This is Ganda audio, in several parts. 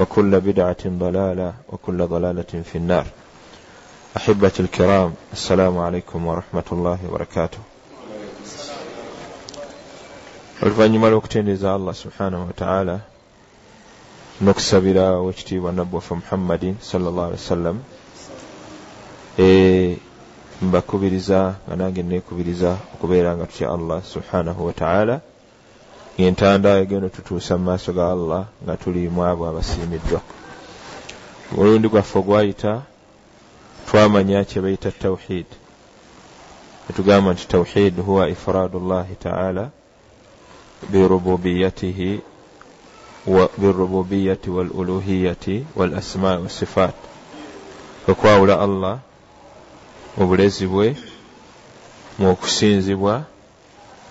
وكل بدعة ضلالة وكل ضلالة في النار أحبتي الكرام السلام عليكم ورحمة الله وبركاته oluvannyuma lw'okutendeeza allah subhanahu wataala n'okusabira owekitiibwa nabbi waffe muhammadin salllah ali wasallam e, mbakubiriza nga nange neekubiriza okubeera nga tutya allah subhanahu wataala ngentanda egenda tutuusa mu maaso ga allah nga tuli mu abo abasiimiddwa. Mulundi gwaffe ogwayita twamanya kyebayita tawhid. Etugamba nti tawhid huwa ifraadu llahi taala birububiyatihi birububiyati waluluhiyati walasmai wasifat okwawula allah mu bulezi bwe mu okusinzibwa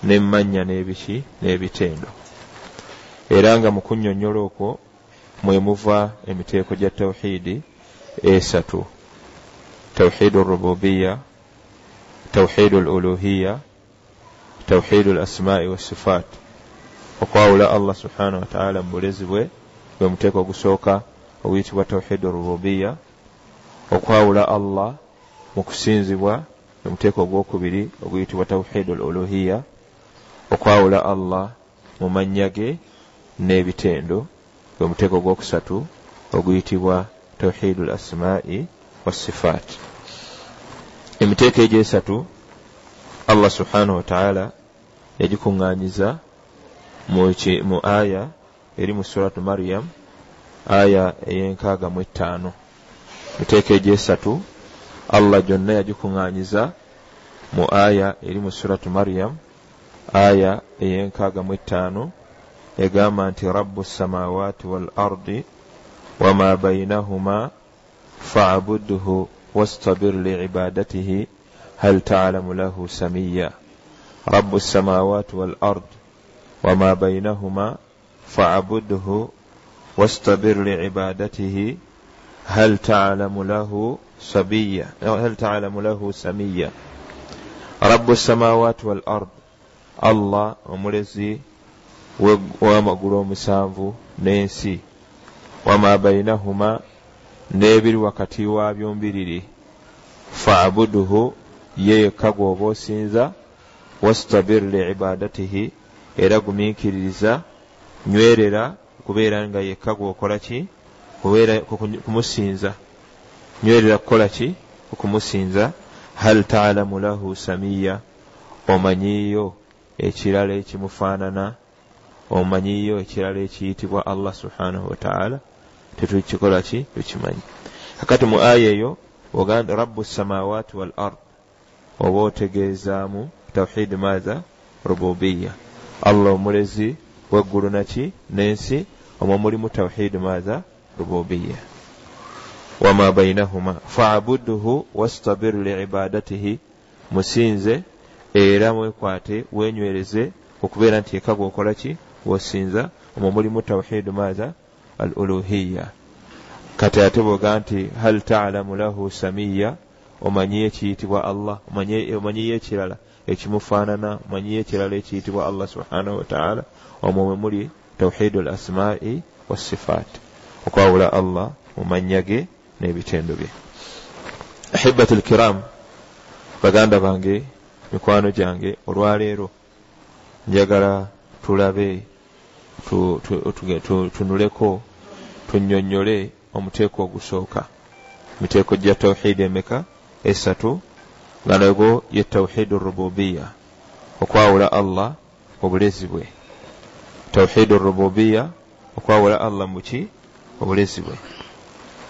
n'emmanya n'ebiki n'ebitendo era nga mu kunnyonnyola okwo mwe muva emiteeko gya tawhidi esatu. Tawhidu rububiya tawhidu luluhiya tawhidu lasmai wasifat okwawula allah subhanahu wataala mu bulezi bwe gwe muteeko ogusooka oguyitibwa tawhidu rububiya okwawula allah mu kusinzibwa omuteeko ogwokubiri oguyitibwa tawhidu l uluhiya okwawula allah mu mannya ge n'ebitendo gwe muteeko ogwokusatu oguyitibwa tawhidu l asmai wassifaat emiteeko egyo esatu allah subhanahu wataala yagikuŋŋaanyiza mu aya eri mu suratu maryam aya ey'enkaaga mu ettaano. Emiteeko egyo esatu allah gyonna yagikuŋŋaanyiza mu aya eri mu suratu maryam aya ey'enkaaga mu ettaano egamba nti rabu samawaati wal ardi wama bainahuma faabudhu wastabir liibadatihi hal talamu lahu samiya rabu samawaati wal ard wama bainahuma faabudhu wastabir liibadatihi hal talamu lahu sabiya hal talamu lahu samiya rabu samawati wal ard allah omulezi w'amagulu omusanvu n'ensi. Wama bainahuma n'ebiri wakati waabyo mbiriri faabuduhu ye yekka gw'oba osinza wastabir liibadatihi era gumiikiririza nywerera kubeera nga yekka gw'okola ki? Kumusinza. Nywerera kukola ki? Okumusinza hal taalamu lahu samiya omanyiyo ekirala ekimufaanana omanyiyo ekirala ekiyitibwa allah subhanahu wataala tetukikola ki? Tukimanyi. Kakati mu aya eyo oganda rabu samawaati wal ard oba otegeezaamu tawhidi maaza? Rububiya allah omulezi weggulu naki n'ensi. Omwo mulimu tawhidi maaza? Rububiya wama bainahuma faabuduhu wastabir liibadatihi musinze era mwekwate wenywereze okubeera nti eka gwokola ki? Wosinza omwo mulimu tawhidu maaza al uluhiya kati ate bwoga nti hal talamu lahu samiya omanyiyo ekiyitibwa allah omanyiyo ekirala ekimufaanana omanyiyo ekirala ekiyitibwa allah subhanahu wataala omwo mwe muli tawhidu l asmai wassifaat okwawula allah mu mannya ge n'ebitendo bye. Ahibatu lkiram baganda bange mikwano gyange. Olwaleero njagala tulabe tunuleko tunnyonnyole omuteeko ogusooka. Miteeko gya tawhidi emeka? Esatu nga nagwo ye tawhidu rububiya okwawula allah obulezi bwe. Tawhidu rububiya okwawula allah muki obulezi bwe.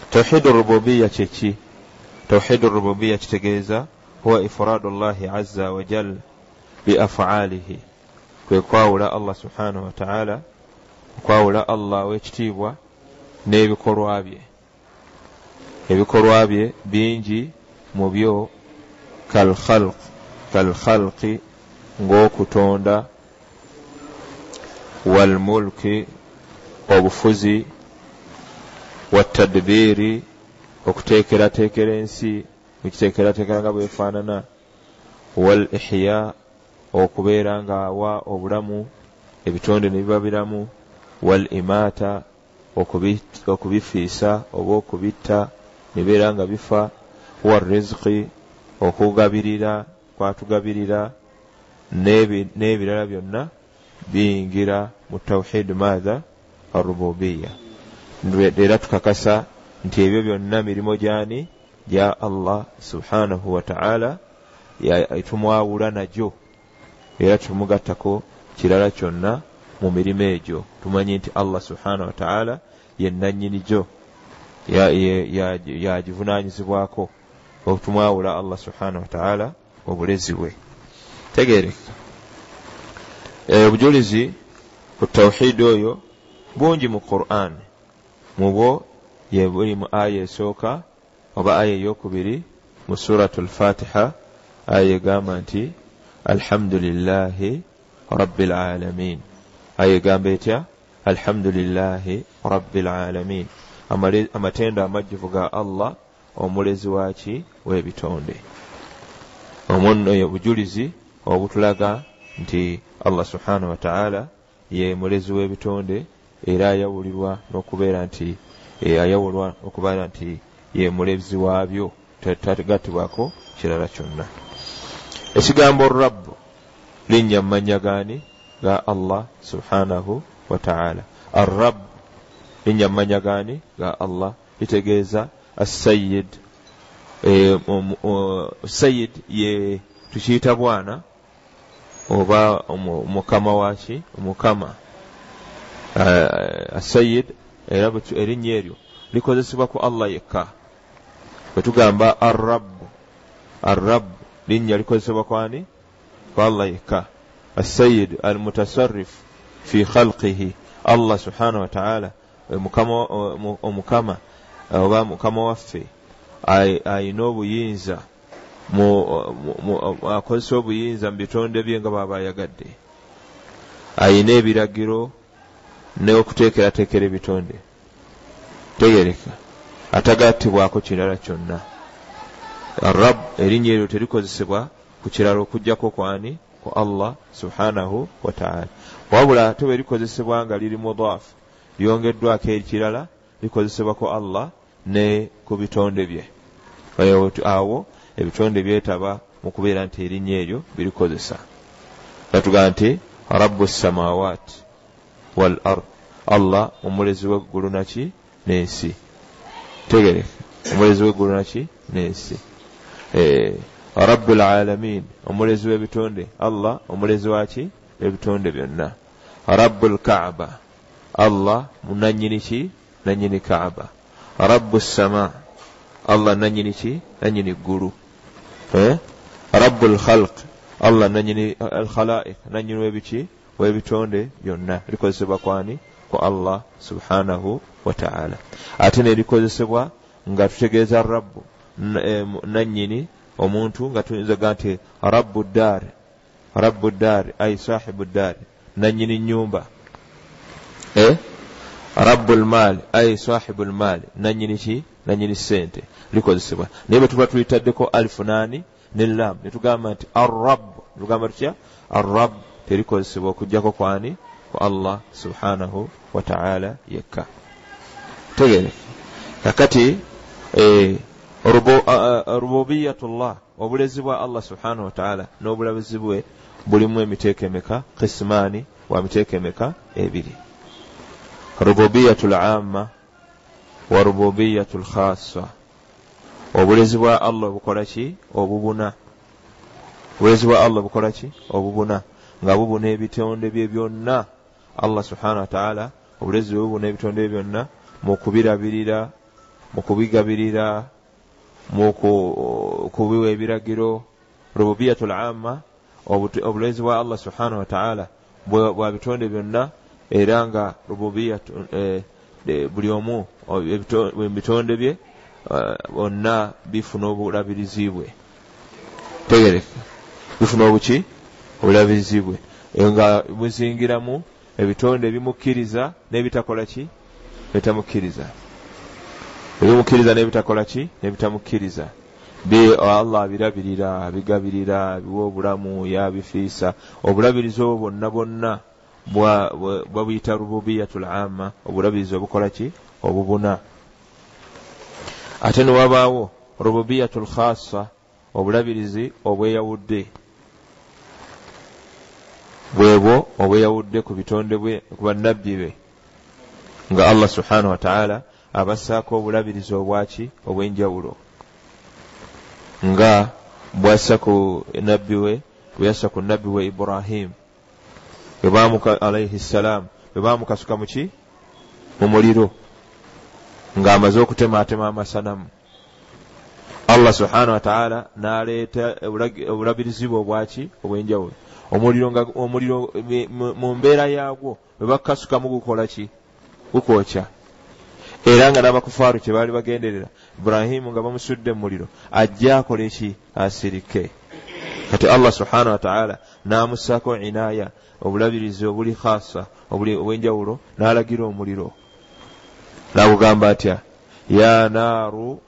Tawhidu rububiya kyeki tawhidu rububiya kitegeeza huwa ifradu llahi aza wajal biafaalihi kwe kwawula allah subhanahu wataala okwawula allah w'ekitiibwa n'ebikolwa bye. Ebikolwa bye bingi mu byo kalkhalqi ng'okutonda walmulki obufuzi watadbiiri okuteekerateekera ensi mukiteekerateekera nga bwefaanana wal ihya okubeera nga awa obulamu ebitonde ne biba biramu. Wal imaata okubifiisa oba okubitta nebeera nga bifa. Wa riziki okugabirira kwatugabirira n'ebirala byonna biyingira mu tawhid maatha arububiya era tukakasa nti ebyo byonna mirimu gyani gya allah subhanahu wataala tumwawula nagyo era tumugattako kirala kyonna mu mirimu egyo. Tumanyi nti allah subhanahu wataala yenanyini gyo yagivunanyizibwako otumwawula allah subhanahu wataala obulezi bwe. Tegereka eh, obujulizi ku tawhidi oyo bungi mu quran. Mubwo yebuli mu aya esooka oba aya eyokubiri mu suratu lfatiha aya egamba nti alhamdulilahi rabi lalamin aya egamba etya? Alhamdulilahi rabi lalamin amatendo amajjuvu ga allah omulezi waki w'ebitonde. Omuno obujulizi obutulaga nti allah subhanahu wataala ye mulezi w'ebitonde era ayawulirwa n'okubeera nti e, ayawulwa okubeera nti ye mulezi waabyo tagatibwako kirala kyonna. Ekigambo rabbu linnya mumanya gaani ga allah subhanahu wataala arrabu linnya mumanya gaani ga allah litegeeza asayid e, sayid ye tukiyita bwana oba mukama waki omukama. Asayid era erinnya eryo likozesebwa ku allah yekka bwetugamba arrabu arrabu linnya likozesebwa kwani? Ku allah yekka asayid almutasarif fi khalqihi. Allah subhanahu wataala omukama oba mukama waffe ayina obuyinza akozesa obuyinza mu bitonde bye nga baba ayagadde. Ayina ebiragiro n'okuteekerateekera ebitonde. Tegereka atagattibwako kirala kyonna. Arab erinnya eryo terikozesebwa ku kirala okugjako kwani ku allah subhanahu wataala wabula ate bwe likozesebwa nga liri mudaafu lyongeddwako ekirala likozesebwa ku allah ne ku bitonde bye. Awo ebitonde byetaba mu kubeera nti erinnya eryo birikozesa. Batugamba nti rabu samawat wal ard allah omulezi weggulu naki n'ensi tegereka omulezi weggulu naki? N'ensi. Eh, rabu lalamin omulezi w'ebitonde. Allah omulezi waki ebitonde byonna. Rabu lkaaba allah munanyini ki? Nanyini kaaba. Rabu sama allah nanyini ki? Nanyini ggulu. Eh? rabu lkhalq allah nanyini alkhalaik nanyini webiki? Webitonde byonna. Likozesebwa kwani ku allah subhanahu wataala ate nelikozesebwa nga tutegeeza rabu eh, nanyini omuntu nga tuyinzaga nti rabu daari rabu daari ai sahibu daari nanyini nyumba eh? rabu lmaali ai sahibu lmaali nanyini ki? Nanyini sente likozesebwa naye bwetuba tulitaddeko alifu nani ne lam netugamba nti arab netugamba tutya? Arab terikozesebwa okugjako kwani? Ku allah subhanahu wataala yekka tegereke kakati e, rububiyatullah obulezi bwa allah subhanahu wataala n'obulabuzi bwe bulimu emiteeko emeka kisimaani wa miteeko emeka ebiri. Rububiyatu lamma wa rububiyatu lkhassa obulezi bwa allah bukola ki? Obubuna. Obulezi bwa allah bukola ki? Obubuna. Nga bubuna ebitonde bye byonna. Allah subhanahu wataala obulezi bwe bubuna ebitonde byonna mu kubirabirira mu kubigabirira mu kubiwa ebiragiro rububiyatu l amma obulezi bwa allah subhanahu wataala bwa bitonde byonna era nga rububiyatu eh, buli omu bitonde bye eh, bonna bifuna obulabirizi bwe. Tegereka. Bifuna obuki? Obulabirizi bwe. Nga buzingiramu ebitonde ebimukkiriza n'ebitakola ki? Ebitamukkiriza. Ebimukkiriza n'ebitakola ki? N'ebitamukkiriza be allah abirabirira abigabirira abiwa obulamu yabifiisa. Obulabirizi obwo bwonna bwonna bwabuyita rububiyatul amma obulabirizi obukola ki? Obubuna. Ate newabaawo rububiyatul khassa obulabirizi obweyawudde bwebwo obweyawudde ku bitonde bwe ku bannabbi be. Nga allah subhanahu wataala abassaako obulabirizi obwaki obw'enjawulo. Nga bwassa ku nabbi we bweyassa ku nabbi we ibrahimu alaihi ssalaamu bwe baamukasuka muki mu muliro. Ng'amaze okutematema amasanamu. Allah subhanahu wataala n'aleeta obulabirizi bwe obwaki obw'enjawulo omuliro nga omuliro mu mbeera yaagwo bwe bakasukamu gukola ki? Gukwokya era nga n'abakufaaru kye baali bagenderera iburahimu nga bamusudde mu muliro ajja akole ki asirike. Kati allah subhanahu wataala n'amussaako inaaya obulabirizi obuli khasa obwenjawulo n'alagira omuliro. N'agugamba atya ya naaru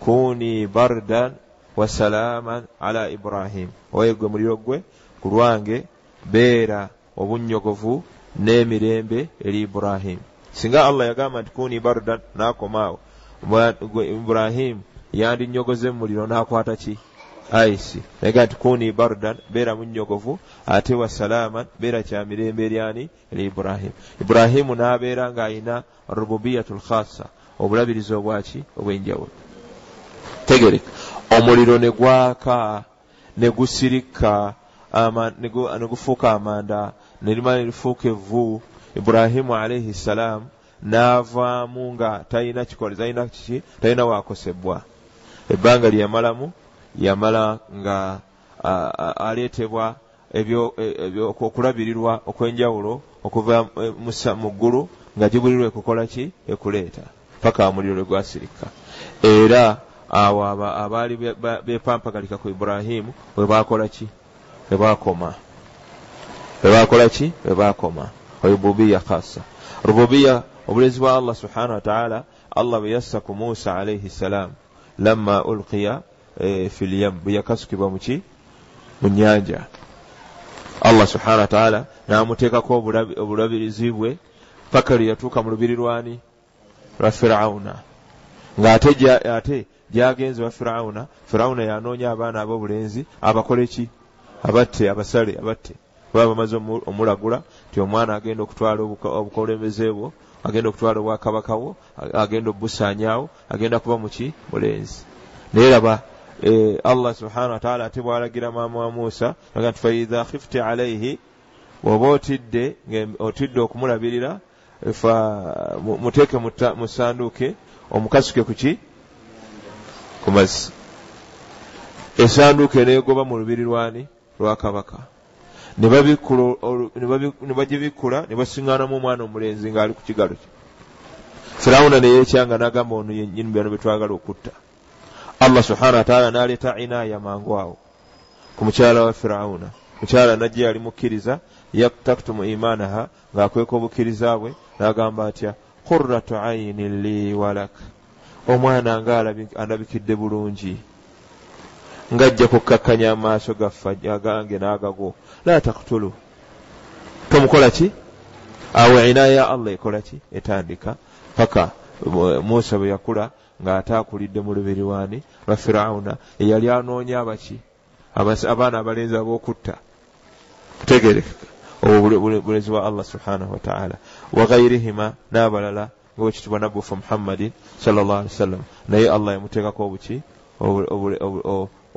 kuni bardan wasalaaman ala ibrahim. Oye gwe muliro gwe ku lwange beera obunnyogovu n'emirembe eri iburahimu singa allah yagamba nti kuni bardan n'akomaawo iburahimu yandinyogoze mu muliro n'akwata ki? Aisi naga nti kuni bardan beera munnyogovu ate wa salaaman beera kyamirembe eryani eri iburahimu iburahimu n'abeera ng'ayina rububiyatu lkhasa obulabirizi obwaki obw'enjawulo. Tegereka. Omuliro ne gwaka ne gusirika ne gufuuka amanda. Ne limala ne lifuuka evvu iburahimu alaihi ssalaamu n'avaamu nga talina kikoleza talina kiki talina waakosebwa ebbanga lye yamalamu yamala nga aleetebwa okulabirirwa okw'enjawulo okuva mu ggulu nga gibulirwa ekukola ki? Ekuleeta paka omuliro lwe gwasirika. Era awo abaali bepampagalika ku iburahimu bwe bakola ki webakoma webakola ki? Webakoma rububiya khasa rububiya obulezi bwa allah subhanahu wataala allah bwe yassa ku musa alaihi ssalam lamma ulqiya e, fi lyam bwe yakasukibwa muki mu nyanja allah subhanahu wataala namuteekako obulabirizi bwe paka lwe yatuuka mu lubiri lwani lwa firawuna. Ng'ate ate gyagenze wa firawuna firawuna yanoonya abaana ab'obulenzi abakole ki abatte abasale abatte. Kuba bamaze omulagula ti omwana agenda okutwala obukulembeze bwo agenda okutwala obwakabaka bwo agenda obusaanyaawo agenda kuba muki mulenzi. Naye raba e, allah subhanahu wataala ate bwalagira maama wa musa aga nti faidha khifti alaihi bwoba otidde otidde okumulabirira fa muteeke mu sanduuke omukasuke kuki ku mazzi. Esanduuke neegoba mu lubiri lwani lwakabaka ne bagibikula ne basiŋŋaanamu omwana omulenzi ng'ali ku kigalo kye. Firawuna neyekyanga n'agamba ono yennyini byano betwagala okutta. Allah subhana wataala n'aleeta inaaya mangu awo ku mukyala wa firawuna. Mukyala najja yali mukkiriza yaktaktumu imaanaha ng'akweka obukkiriza bwe n'agamba atya qurratu ayini li walak. Omwana nga alabikidde bulungi ngajja kukkakkanya amaaso agange n'agago. La taktulu tomukola ki? Awo inaya ya allah ekola ki? Etandika. Paka musa bwe yakula ng'ate akulidde mu lubiri wani lwa firawuna eyali anoonya abaki? Abaana abalenzi ab'okutta. Kutegereka obwo bulezi bwa allah subhanahu wataala wagairihima n'abalala ngaobwekitibwa nabbufa muhammadin sallllah ali wasallam naye allah yamuteekako obuki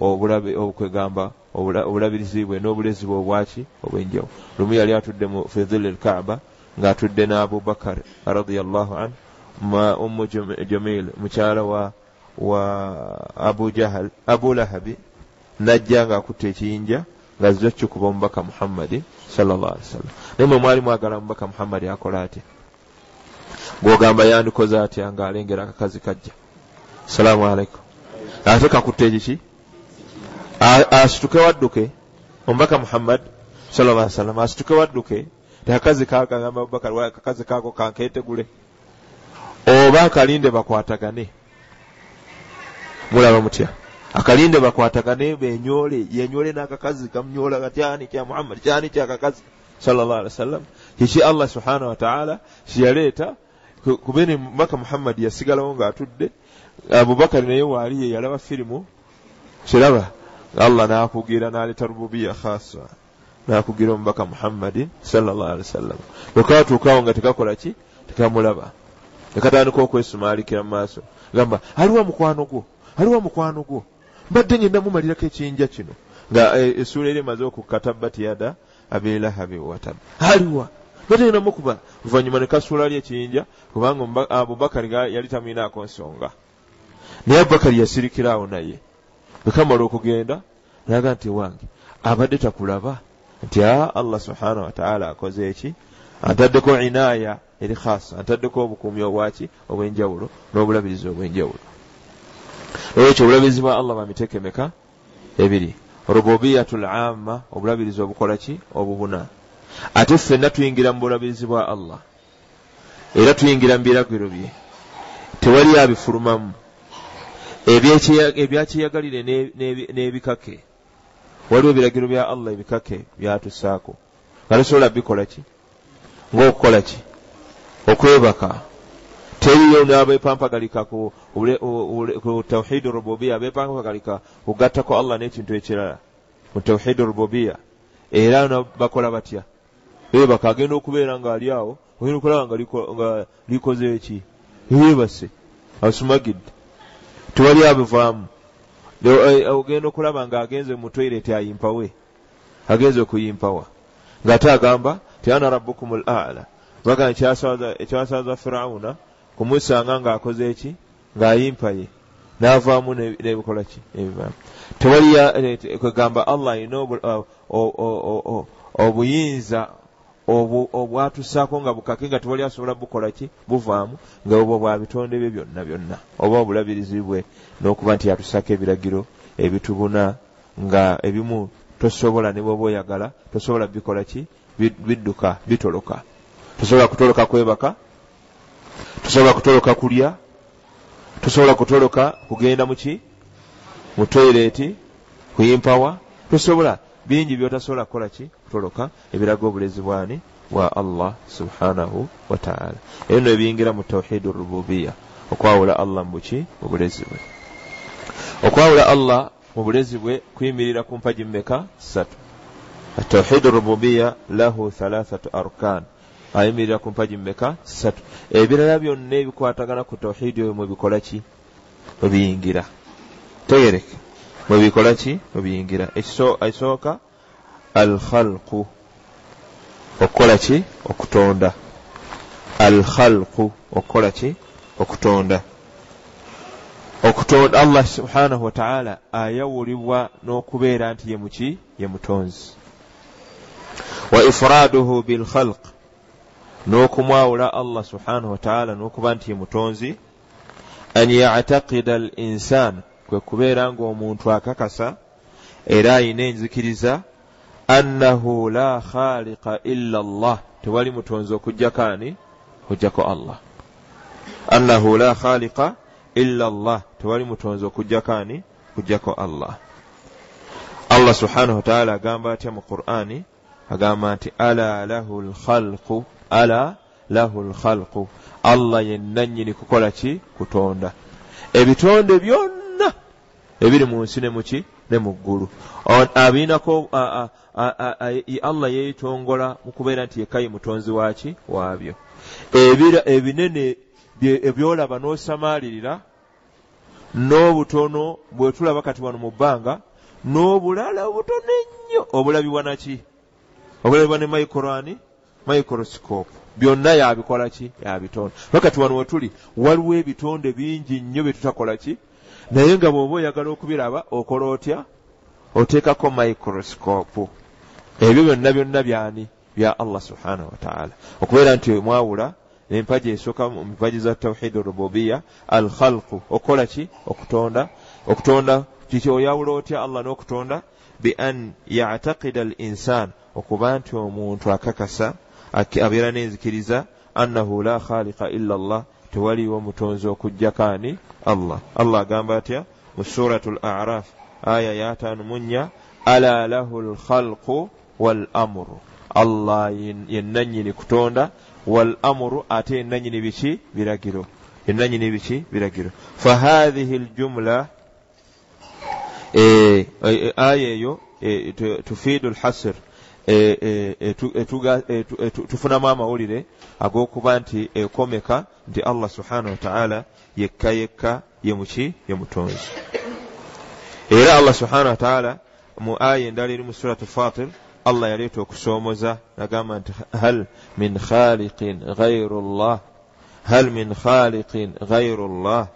okwegamba obulabirizi bwe n'obulezi bwe obwaki obwenjawo. Lumu yali atudde mu fidhil el kaaba ng'atudde ne abubakar radiallahu an ma ummu jamil mukyala wa wa abu jahal abu lahabi najja ng'akutta ekiyinja ng'azza kikuba omubaka muhammadi sallallah ali wasallam naye mwe mwali mwagala mubaka muhammadi akola atya gwogamba yandikoze atya ng'alengera akakazi kajja? Salaamu aleikum ate kakutta ekiki asituke wadduke omubaka muhammad alaihi wasallam asituke wadduke tekakazi kakagamba abubakar kakazi kako kankeetegule oba akalinde bakwatagane. Mulaba mutya? Akalinde bakwatagane benyole yenyole n'akakazi kamunyola katyani kya muhammad kyani kyakakazi sallallahu alaihi wasallam. Kiki allah subhanahu wataala kyeyaleeta kubeni mubaka muhammad yasigalawo ng'atudde. Abubakari naye waali ye yalaba firimu. Kiraba allah nakugira naleta rububiya khasa nakugira omubaka muhammadin sallllah ali wasallam. Bwekatuukawo nga tekakola ki? Tekamulaba. Nekatandika okwesumalikira mumaaso gamba aliwa mukwano gwo? Aliwa mukwano gwo? Mbadde ngenda mumalirako ekiyinja kino. Nga essuula eri emaze okukatabati yada abilahabi watab aliwa! Mbadde ngenda mukuba. Luvanyuma nekasuula li ekiyinja kubanga abubakari yali tamwinaako nsonga. Naye abubakari yasirikiraawo naye bwekamala okugenda naga nti wange abadde takulaba nti a allah subhanahu wataala akoze eki? Antaddeko inaaya eri khasa antaddeko obukuumi obwaki obwenjawulo n'obulabirizi obwenjawulo. Olwekyo obulabirizi bwa allah bamiteeke meka ebiri. Rububiyatu lamma obulabirizi obukola ki? Obubuna. Ate ffenna tuyingira mu bulabirizi bwa allah. Era tuyingira mu biragiro bye. Tewali abifulumamu ebyakyeyagalire n'ebikake. Waliwo ebiragiro bya allah ebikake byatusaako nga tosobola bikola ki? Ngaokukola ki? Okwebaka. Teriyo nabepampagalika ku tauhidi rububiya bepampagalika kugattako allah n'ekintu ekirala mu tauhidi rububiya. Era bakola batya? Bebaka agenda okubeera ngaali awo ogenda okulaba nga likoze eki yebase asumagidde tewali abivaamu eh, ogenda okulaba ng'agenze mu toireti ayimpawe agenze okuyimpawa ng'ate agamba ti ana rabbukum l ala. Baga ekyasaaza firawuna kumusanga ng'akoze eki? Ng'ayimpaye n'avaamu n'ebikola ki? Ebivaamu. Tewali eh, kwegamba allah alina obuyinza obwatusaako nga bukake nga tewali asobola bukola ki? Buvaamu nga obwo bwa bitonde bye byonna byonna. Oba obulabirizi bwe n'okuba nti yatusaako ebiragiro ebitubuna nga ebimu tosobola ne bwoba oyagala tosobola bikola ki? Bidduka bitoloka. Tosobola kutoloka kwebaka tosobola kutoloka kulya tosobola kutoloka kugenda muki mu toireeti kuyimpawa tosobola bingi byotasobola kukola ki kutoloka ebiraga obulezi bwani bwa allah subhanahu wataala ebyo no ebiyingira mu tauhidi rububiya okwawula allah mubuki mu bulezi bwe. Okwawula allah mu bulezi bwe kuyimirira ku mpagi mumeka satu atauhidi rububiya lahu thalathatu arkan. Ayimirira ku mpagi mumeka satu ebirala byonna ebikwatagana ku tauhidi oyo mwebikola ki? Mwebiyingira tegereke. Mwebikola ki? Mwebiyingira ekisooka alkhalqu. Okukola ki? Okutonda. Alkhalqu. Okukola ki? Okutonda. Okutonda. Allah subhanahu wataala ayawulibwa n'okubeera nti ye muki ye mutonzi. Wa ifraduhu bilkhalq. N'okumwawula allah subhanahu wataala n'okuba nti ye mutonzi. An yactaqida al insan kwe kubeera ng'omuntu akakasa era ayina enzikiriza annahu la khaliqa illa allah. Tewali mutonzi okugjako ani okujjako allah. Annahu la khaliqa illa allah. Tewali mutonzi okugjako ani okujjako allah. Allah subhanahu wataala agamba atya mu qur'ani? Agamba nti ala lahu lkhalqu ala lahu lkhalqu allah yennannyini kukola ki? Kutonda. Ebitonde byonna ebiri mu nsi ne muki ne mu ggulu. Abiinako allah yeetongola mu kubeera nti yekayi mutonzi waki waabyo. Ebinene ebyolaba n'osamaalirira n'obutono bwe tulaba kati wano mu bbanga n'obulala obutono ennyo. Obulabibwa naki obulabibwa ne microani microscope byonna yabikola ki? Yabitonda bakati wano wetuli waliwo ebitonde bingi nnyo bye tutakola ki naye nga bw'oba oyagala okubiraba okola otya? Oteekako microscope. Ebyo byonna byonna byani? Bya allah subhanahu wataala okubeera nti mwawula empaji esooka mu mipaji za tawhid rububiya al khalqu okukola ki? Okutonda. Okutonda kiki oyawula otya allah n'okutonda? Bi an yactaqida al insan okuba nti omuntu akakasa abeera n'enzikiriza annahu la khaliqa illa allah tewaliwo mutonzi okujjakaani allah. Allah agamba atya mu surat al araf aya yataanu munya ala lahu lkhalqu wal amuru allah yennanyini kutonda wal amuru ate yennanyini biki? Biragiro. Yennanyini biki? Biragiro. Fahathihi ljumla e, e, aya eyo e, tufiidu lhasr tufunamu amawulire ag'okuba nti ekomeka nti allah subhanahu wataala yekka yekka yemuki yemutonzi era allah subhanahu wataala mu aya endala eri mu surat fatir allah yaleeta okusoomoza nagamba nti hal min khaliqin gairu llah hal min khaliqin gairu llah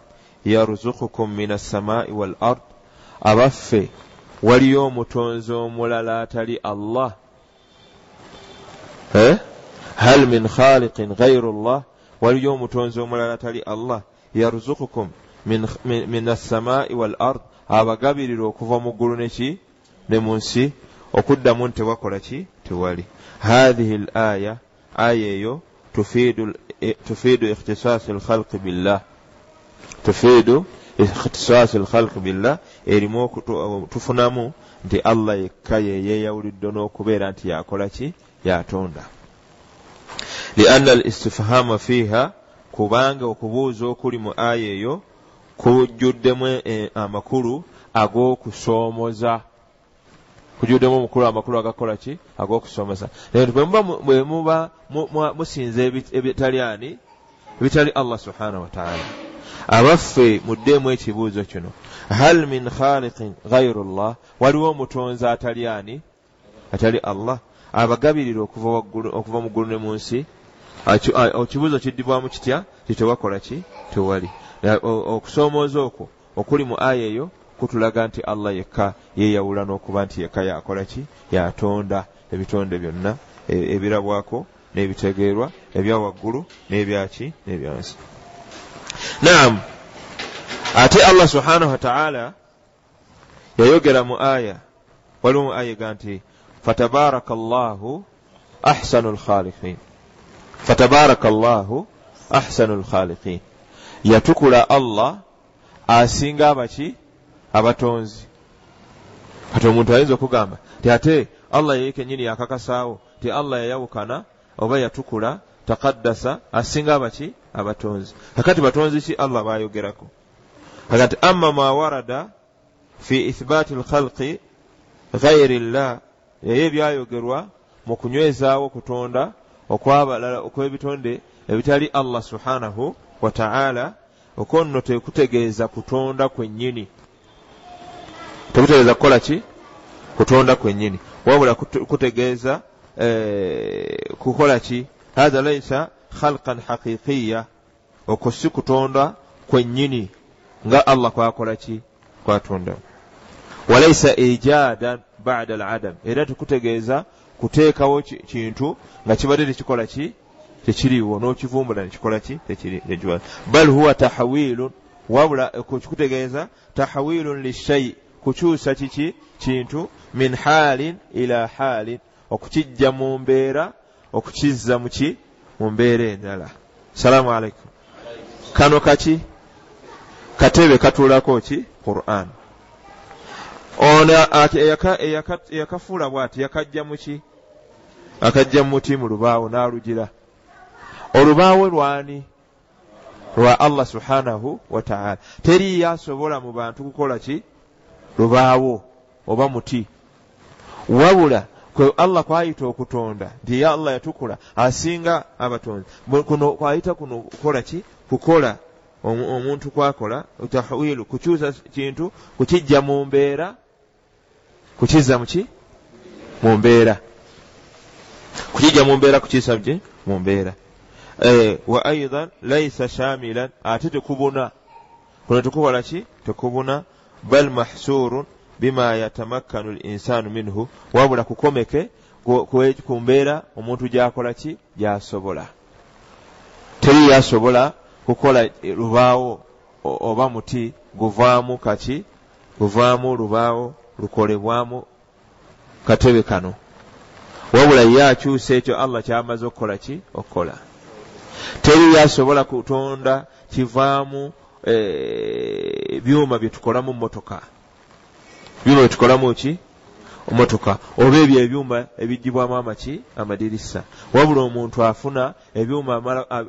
yarzukukum min assamai wal ard? Abaffe waliyo omutonzi omulala atali allah. eh? Hal min khaliqin gairu llah waliyo omutonzi omulala atali allah yarzukukum min, assamai wal ard. Abagabirira okuva mu ggulu neki ne mu nsi. Okuddamu nti tewakola ki? Tewali. Hathihi l aya aya eyo tufiidu ikhtisaasi lkhalqi billah. Tufiidu ikhtisaasi lkhalqi billah erimu tufunamu nti allah yekka yeyeyawulidde n'okubeera nti yakola ki yatonda. Lianna al istifhama fiiha kubanga okubuuza okuli mu aya eyo kujjuddemu eh, amakulu ag'okusoomoza. Kujjuddemu omukulu amakulu agakola ki? Ag'okusomesa naye bwe muba musinza ebitali ani ebitali allah subhanahu wataala abaffe muddeemu ekibuuzo kino. Hal min khaliqin gairu llah waliwo omutonzi atali ani atali allah abagabirira okuva mu ggulu ne mu nsi ekibuuzo kiddibwamu kitya? Titewakola ki? Tewali okusoomooza okwo okuli mu aya eyo kutulaga nti allah yekka yeyawula n'okuba nti yekka yakola ki? Yatonda ebitonde byonna e, ebirabwako n'ebitegeerwa ebya waggulu n'ebyaki n'ebyansi naam. Ate allah subhanahu wataala yayogera mu aya waliwo mu aya ega nti fatabaraka llahu ahsanu lkhaliqin fatabaraka llahu ahsanu lkhaliqin yatukula allah asinga abaki abatonzi. Kati omuntu ayinza okugamba ti ate allah yeye kenyini yakakasaawo ti allah yayawukana oba yatukula takaddasa asinga abaki abatonzi. Kakati batonzi ki allah bayogerako kakati amma ma warada fi ithbaati lkhalqi ghairi llah yaye ebyayogerwa mu kunywezaawo kutonda okwabalala okwebitonde ebitali allah subhanahu wataala okonno tekutegeeza kutonda kwennyini. Tekutegeeza kukola ki? Kutonda kwennyini. Wabula kutegeeza eh, kukola ki? Hatha laisa khalqan haqiqiya okwo si kutonda kwennyini nga allah kwakola ki? Kwatonda. Walaisa ijadan bada al adam era tekutegeeza kuteekawo kintu nga kibadde tekikola ki? Tekiriiwo. N'okivumbula nekikola ki? Tekiri bal huwa tahawilun. Wabula kikutegeeza tahawilun lishai kukyusa kiki kintu min haalin ila haalin. Okukijja mu mbeera okukizza muki mu mbeera endala. Salaamu aleikum kano kaki katebe katuulako ki? Quran ono eyakafuula bwati yakajja muki akajja mu muti mu lubaawo n'alugira. Olubaawo lwani? Lwa allah subhanahu wataala teriyo asobola mu bantu kukola ki? Lubaawo oba muti. Wabula kwe allah kwayita okutonda nti ye allah yatukula asinga abatonzi. Kuno kwayita kuno kukola ki? Kukola omuntu kwakola tahwilu kukyusa kintu kukijja mu mbeera kukizza muki mu mbeera. Kukijja mu mbeera kukiisa ki? Mu mbeera. Eh, wa aidan laisa shamilan ate tekubuna. Kuno tekukola ki? Tekubuna. Bal mahsurun bima yatamakkanu linsaanu minhu. Wabula kukomeke ku mbeera omuntu gyakola ki? Gyasobola. Teri yasobola kukola lubaawo oba muti guvaamu kaki guvaamu lubaawo lukolebwamu katebe kano. Wabula ye akyusa ekyo allah kyamaze okukola ki? Okukola. Teri yasobola kutonda kivaamu eh, byuma byetukolamu motoka byuma byetukolamu ki? Omotoka oba ebyo ebyuma ebigibwamu amaki? Amadirisa. Wabula omuntu afuna ebyuma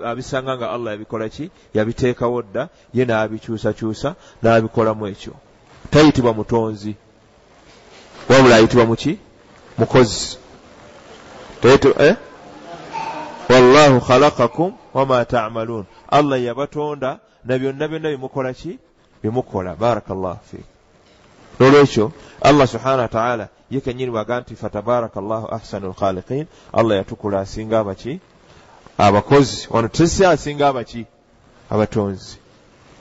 abisanga nga allah yabikola ki? Yabiteekawo dda ye n'abikyusakyusa n'abikolamu ekyo. Tayitibwa mutonzi wabula ayitibwa muki mukozi. Eh? wallahu khalakakum wama tamaluun allah yabatonda na byonna byonna bimukola ki? Bimukola. Baraka llahu fiik. Nolwekyo allah subhana wataala ye kenyini bwaga nti fatabaraka llahu ahsanu lkhaliqin allah yatukula asinga abaki abakozi. Wano tesi asinga abaki abatonzi.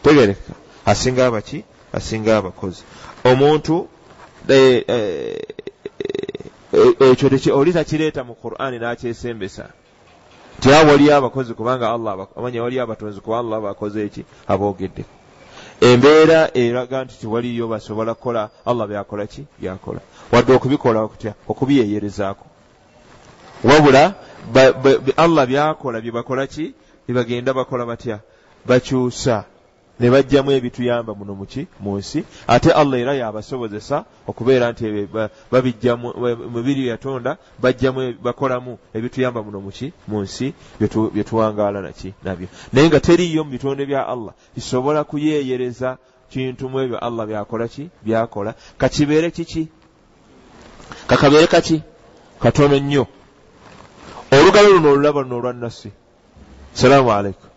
Tegereka. Asinga abaki asinga abakozi. Omuntu ekyo oli takireeta mu qur'ani n'akyesembesa. Ti awo waliyo abakozi kubanga allah amanya waliyo abatonzi kuba allah bakoze eki? Aboogeddeku embeera eraga nti tiwaliyo basobola kukola allah byakola ki? Byakola. Wadde okubikola okutya? Okubiyeyerezaako. Wabula allah byakola byebakola ki? Byebagenda bakola batya? Bakyusa ne bajjamu ebituyamba muno muki mu nsi ate allah era yabasobozesa okubeera nti babijjamu mubiri yatonda bajjamu bakolamu ebituyamba muno muki mu nsi byetuwangaala naki nabyo. Naye nga teriyo mu bitonde bya allah. Bisobola kuyeeyereza kintu mu ebyo allah byakola ki? Byakola. Kakibeere kiki? Kakabeere kaki katono nnyo. Olugalo luno olulaba luno olwannasi salaamu aleikum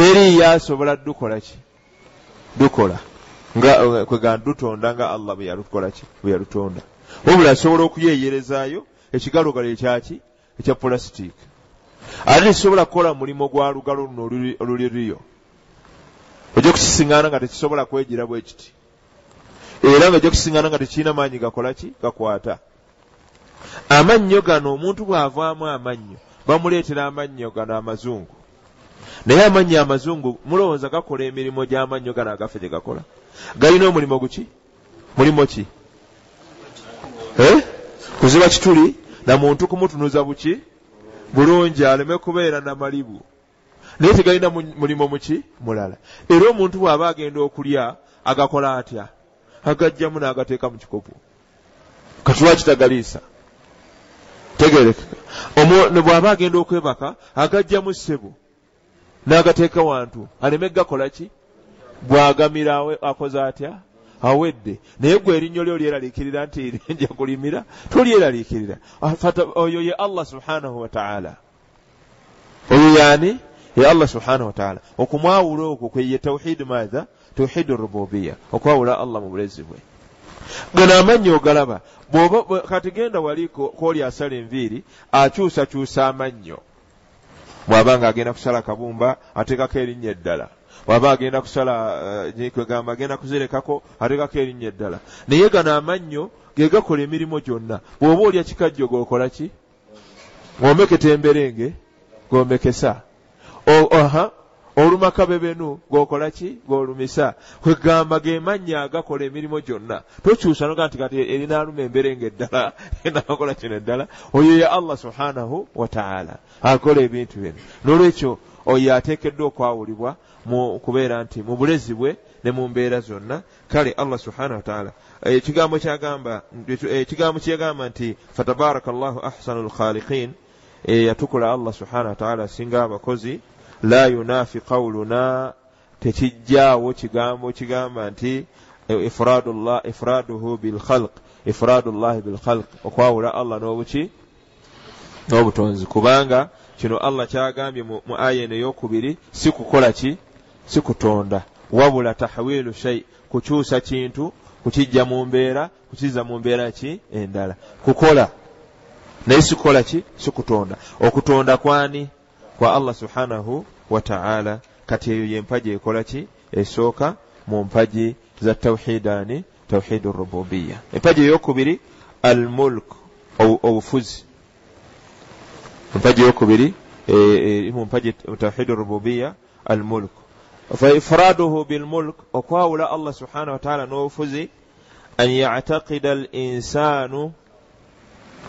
teri yasobola dukola ki? Dukola. Nga kwega dutonda nga allah bwe yalukola ki? Bwe yalutonda. Wabula asobola okuyeeyerezaayo ekigalogalo ekyaki ekya pulasitiiki. Ate tekisobola kukola mulimu gwa lugalo luno oluliriyo ojja kukisiŋŋaana nga tekisobola kwegira bwe kiti. Era nga ojja kukisiŋŋaana nga tekirina maanyi gakola ki? Gakwata. Amannyo gano omuntu bw'avaamu amannyo bamuleetera amannyo gano amazungu naye amannya amazungu mulowooza gakola emirimu gy'amannyo gano agaffe gye gakola? Galina omulimo guki? Mulimo ki? Kuziba kituli na muntu kumutunuza buki? Bulungi aleme kubeera namalibu naye tegalina mulimo muki? Mulala. Era omuntu bw'aba agenda okulya agakola atya? Agajjamu n'agateeka mu kikopo. Katulwaki tagaliisa? Tegerekeka. Bw'aba agenda okwebaka agajjamu ssebo n'agateeka wantu aleme gakola ki? Bwagamira akoze atya? Awedde. Naye gwe erinnyo lyo lyeraliikirira nti nja kulimira tolyeraliikirira oyo ye allah subhanahu wataala oyo yaani? Ye allah subhanahu wataala okumwawula okwo kweye tauhidi maatha tauhidi rububiya okwawula allah mu bulezi bwe. Gano amannyo ogalaba kati genda wali kooli asala enviiri akyusakyusa amannyo bw'aba nga agenda kusala kabumba ateekako erinnya eddala. Bw'aba agenda kusala eh, kwegamba agenda kuzirekako ateekako erinnya eddala. Naye gano amannyo ge gakola emirimu gyonna. Bw'oba olya kikajjo g'okola ki? Ng'omeketa emberenge g'omekesa olumaka bebenu gwokola ki? Gwolumisa. Kwegamba ge mannya agakola emirimu gyonna. Tokyusa noga nti kati erinaaluma emberenga eddala enakola kino eddala oyo ye allah subhanahu wataala akola ebintu bino. Nolwekyo oyo ateekeddwa okwawulibwa mu kubeera nti mu bulezi bwe ne mu mbeera zonna kale allah subhanahu wataala ekigambo kyagamba ekigambo kyagamba nti fatabaraka llahu ahsanu lkhaliqin yatukula allah subhanahu wataala asinga abakozi la yunafi qawluna tekijjaawo kigambo kigamba nti ifraduhu bilkhalq ifradu llahi bilkhalq okwawula allah n'obuki? N'obutonzi. Kubanga kino allah kyagambye mu aya eno eyokubiri si kukola ki? Si kutonda. Wabula tahwiilu shai kukyusa kintu kukijja mu mbeera kukiza mu mbeera ki? Endala. Kukola. Naye sikukola ki? Sikutonda okutonda kwani kwa allah subhanahu wataala kati eyo yempaji ekola ki? Esooka mu mpaji za tawhidani tawhid rububiya empaji eyokubiri al mulk obufuzi. Empaji eyokubiri eri e, mu mpaji tawhid rububiya al mulk faifraduhu bilmulk okwawula allah subhanahu wataala n'obufuzi an yactaqida al insanu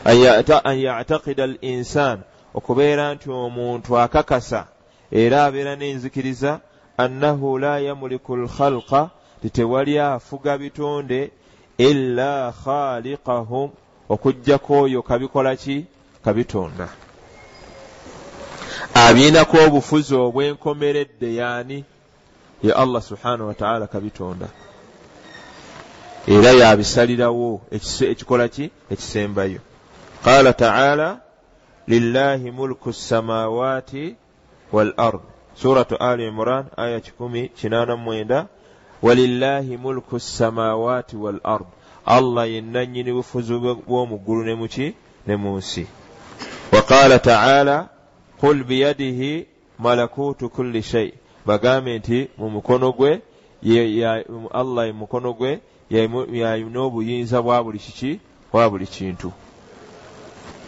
an yactaqida al insanu okubeera nti omuntu akakasa era abeera n'enzikiriza annahu la yamuliku lkhalqa ti tewali afuga bitonde illa khaliqahum. Okugjako oyo kabikola ki? Kabitonda. Abiinako obufuzi obwenkomeredde yaani? Ye allah subhanahu wataala kabitonda. Era yabisalirawo ekikola ki? Ekisembayo. Qala taala lillahi mulku samawati wal ard suratu ali imran aya kikumi kinana mwenda walillahi mulku samawati wal ard allah yennanyini bufuzi bw'omuggulu ne muki ne mu nsi waqala taala qul biyadihi malakutu kulli shai bagambe nti mu mukono gwe allah mukono gwe yayina obuyinza bwa buli kiki bwa buli kintu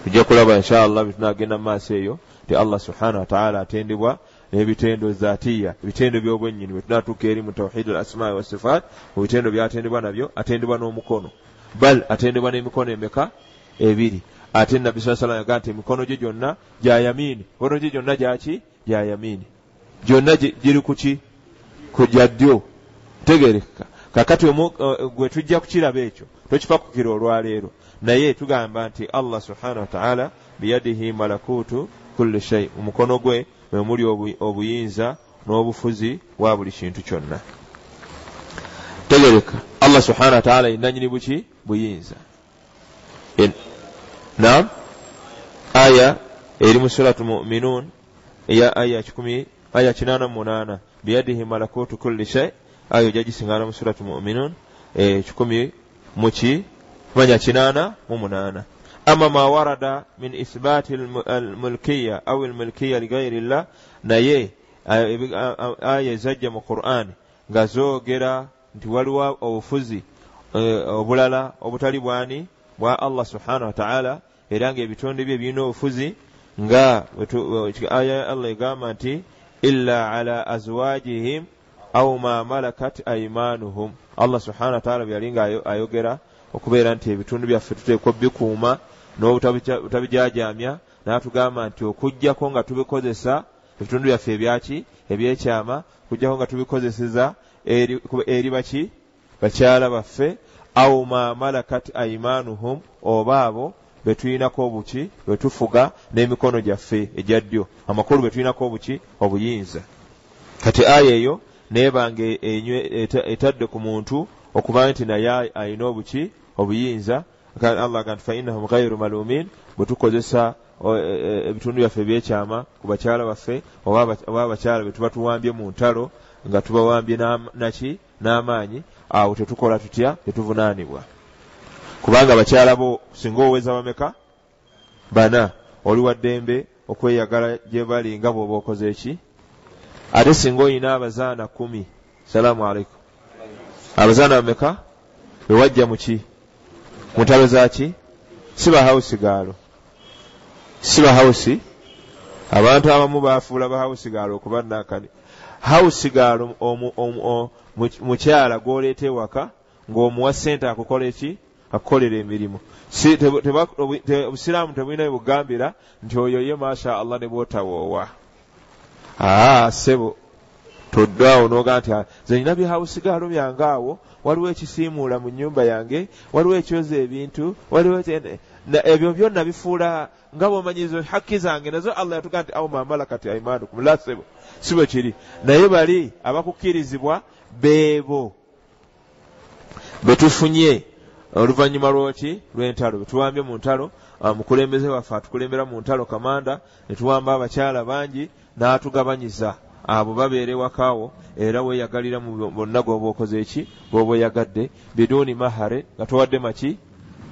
tujja kulaba inshallah byetunagenda mu maaso eyo ti allah subhanahu wataala atendebwa n'ebitendo zaatiya ebitendo by'obwennyini bwetunatuuka eri mu tawhid al asmai wasifat mu bitendo byatendebwa nabyo atendebwa n'omukono. Bal atendebwa n'emikono emeka? Ebiri. Ate nabbi saa salam yagaa nti emikono gye gyonna gya yamiini mikono gye gyonna gyaki gya yamiini gyonna giri kuki kujja ddyo. Tegereka. Kakati gwe tujja kukiraba ekyo tokifa kukira olwaleero naye tugamba nti allah subhanahu wataala biyadihi malakutu kulli shai omukono gwe mwemuli obuyinza n'obufuzi bwa buli kintu kyonna. Tegereka. Allah subhanahu wataala yenanyini buki? Buyinza. Nam aya eri mu suratu muminun. Eya aya kikumi aya kinana mumunana biyadihi malakutu kulli shai aya ojja gisingana mu suratu muminun. Kikumi muki manya kinana mu munana. Ama ma warada min ithbati almulkiya au almulkiya ligairi llah naye aya ezajja mu quran nga zoogera nti waliwo obufuzi obulala obutali bwani bwa allah subhanahu wataala era nga ebitonde bye birina obufuzi nga aya ya allah egamba nti illa ala azwajihim au ma malakat aimanuhum allah subhanahu wataala byali nga ayogera okubeera nti ebitundu byaffe tuteekwa bikuuma n'obutabijajamya n'atugamba nti okugjako nga tubikozesa ebitundu byaffe ebyaki ebyekyama okugjako nga tubikozeseza eri baki? Bakyala baffe au ma malakat aimanuhum oba abo betulinako obuki betufuga n'emikono gyaffe ejya ddyo. Amakulu betulinako obuki obuyinza. Kati aya eyo neebanga etadde ku muntu okuba nti naye ayina obuki obuyinza allah ga nti fainahum gairu malumin bwe tukozesa ebitundu byaffe ebyekyama ku bakyala baffe oba abakyala betuba tuwambye mu ntalo nga tubawambye naki n'amaanyi awo tetukola tutya tetuvunaanibwa. Kubanga bakyala bo singa oweza bameka bana oli wa ddembe okweyagala gye bali nga bwoba okoze eki ate singa oyina abazaana kumi salaamu aleikum abazaana bameka bewajja muki muntalo zaki si bahawusi gaalo si bahawusi abantu abamu bafuula bahawusi gaalo okuba nakani hawusi gaalo mukyala gwoleeta ewaka ng'omuwa sente akukola eki? Akukolera emirimu. Obusiraamu tebulina bugambira nti oyo ye masha allah ne bwotawoowa. Aa sebo toddwawo noga nti ze nina byehawusigaalo byange awo waliwo ekisiimuula mu nyumba yange waliwo ekyoza ebintu waliwo ebyo byonna bifuula nga bwomanyizo hakki zange nazo allah yatuga nti awo mamalakati aimanukum la sebo si bwe kiri. Naye bali abakukkirizibwa beebo betufunye oluvannyuma lwoki? Lw'entalo. Betuwambye mu ntalo mukulembeze waffe atukulembera mu ntalo kamanda netuwamba abakyala bangi n'atugabanyiza abo babeere wakaawo era weeyagalira mu bonna goba okoze eki? Goba oyagadde? Biduuni mahare nga towadde maki?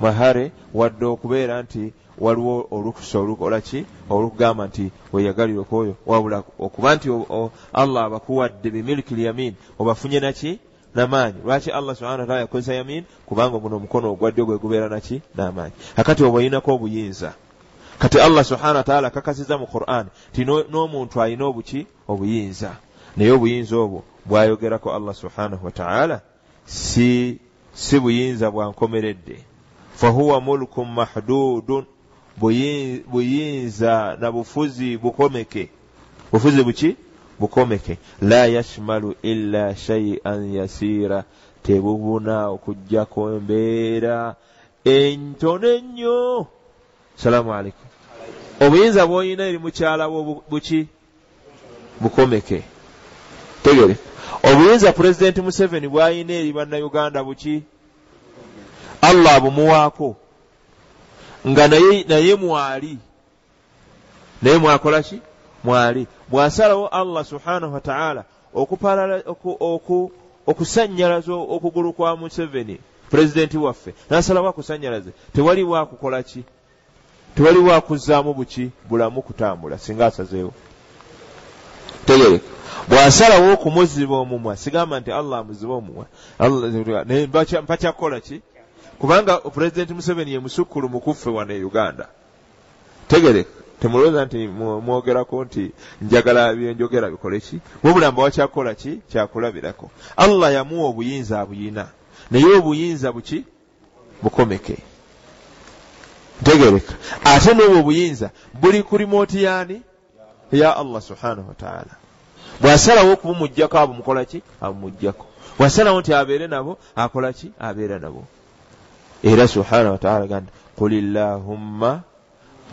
Mahare wadde okubeera nti waliwo olukusa olukola ki? Olukugamba nti weeyagalire okwoyo wabula okuba nti allah abakuwadde bimiliki lyamin obafunye naki namaanyi lwaki allah subhana wataala yakozesa yamin? Kubanga guno omukono ogwaddyo gwe gubeera naki n'amaanyi akati oba oyinako obuyinza? Kati allah subhana wataala akakasiza mu quran ti n'omuntu alina obuki obuyinza. Naye obuyinza obwo bwayogerako allah subhanahu wataala si si buyinza bwankomeredde. Fahuwa mulkun mahdudun buyinza na bufuzi bukomeke. Bufuzi buki? Bukomeke. La yashmalu illa shaian yasiira tebubuna okugjako embeera entono ennyo salaamu aleikum obuyinza bw'olina eri mukyalawo buki bukomeke. Tegere obuyinza pulezidenti museveni bw'alina eri bannayuganda buki? Allah bumuwaako. Nga naye mwali. Naye mwakola ki? Mwali. Bw'asalawo allah subhanahu wataala okusanyalaza okugulu kwa museveni pulezidenti waffe. N'asalawo akusanyalaze tewaliwo akukola ki? Tewaliwo akuzzaamu buki bulamu kutambula? Singa asazeewo tegereka bw'asalawo okumuziba omumwa sigamba nti allah amuziba omumwa. Naye mpakyakukola ki? Kubanga pulezidenti museveni ye musukkulu mukuffe wano e uganda. Tegereka temulowooza nti mwogerako nti njagala byenjogera bikole ki? Wabula mba wakyakukola ki? Kyakulabirako. Allah yamuwa obuyinza abuyina. Naye obuyinza buki? Bukomeke. Ntegereka ate n'obwo obuyinza buli ku rimoti yaani ya allah subhanahu wataala bw'asalawo okubumugjako abo mukolaki abumugjako bw'asalawo nti abeere nabo akolaki abeera nabo. Era subhanahu wataala ganda qul illahumma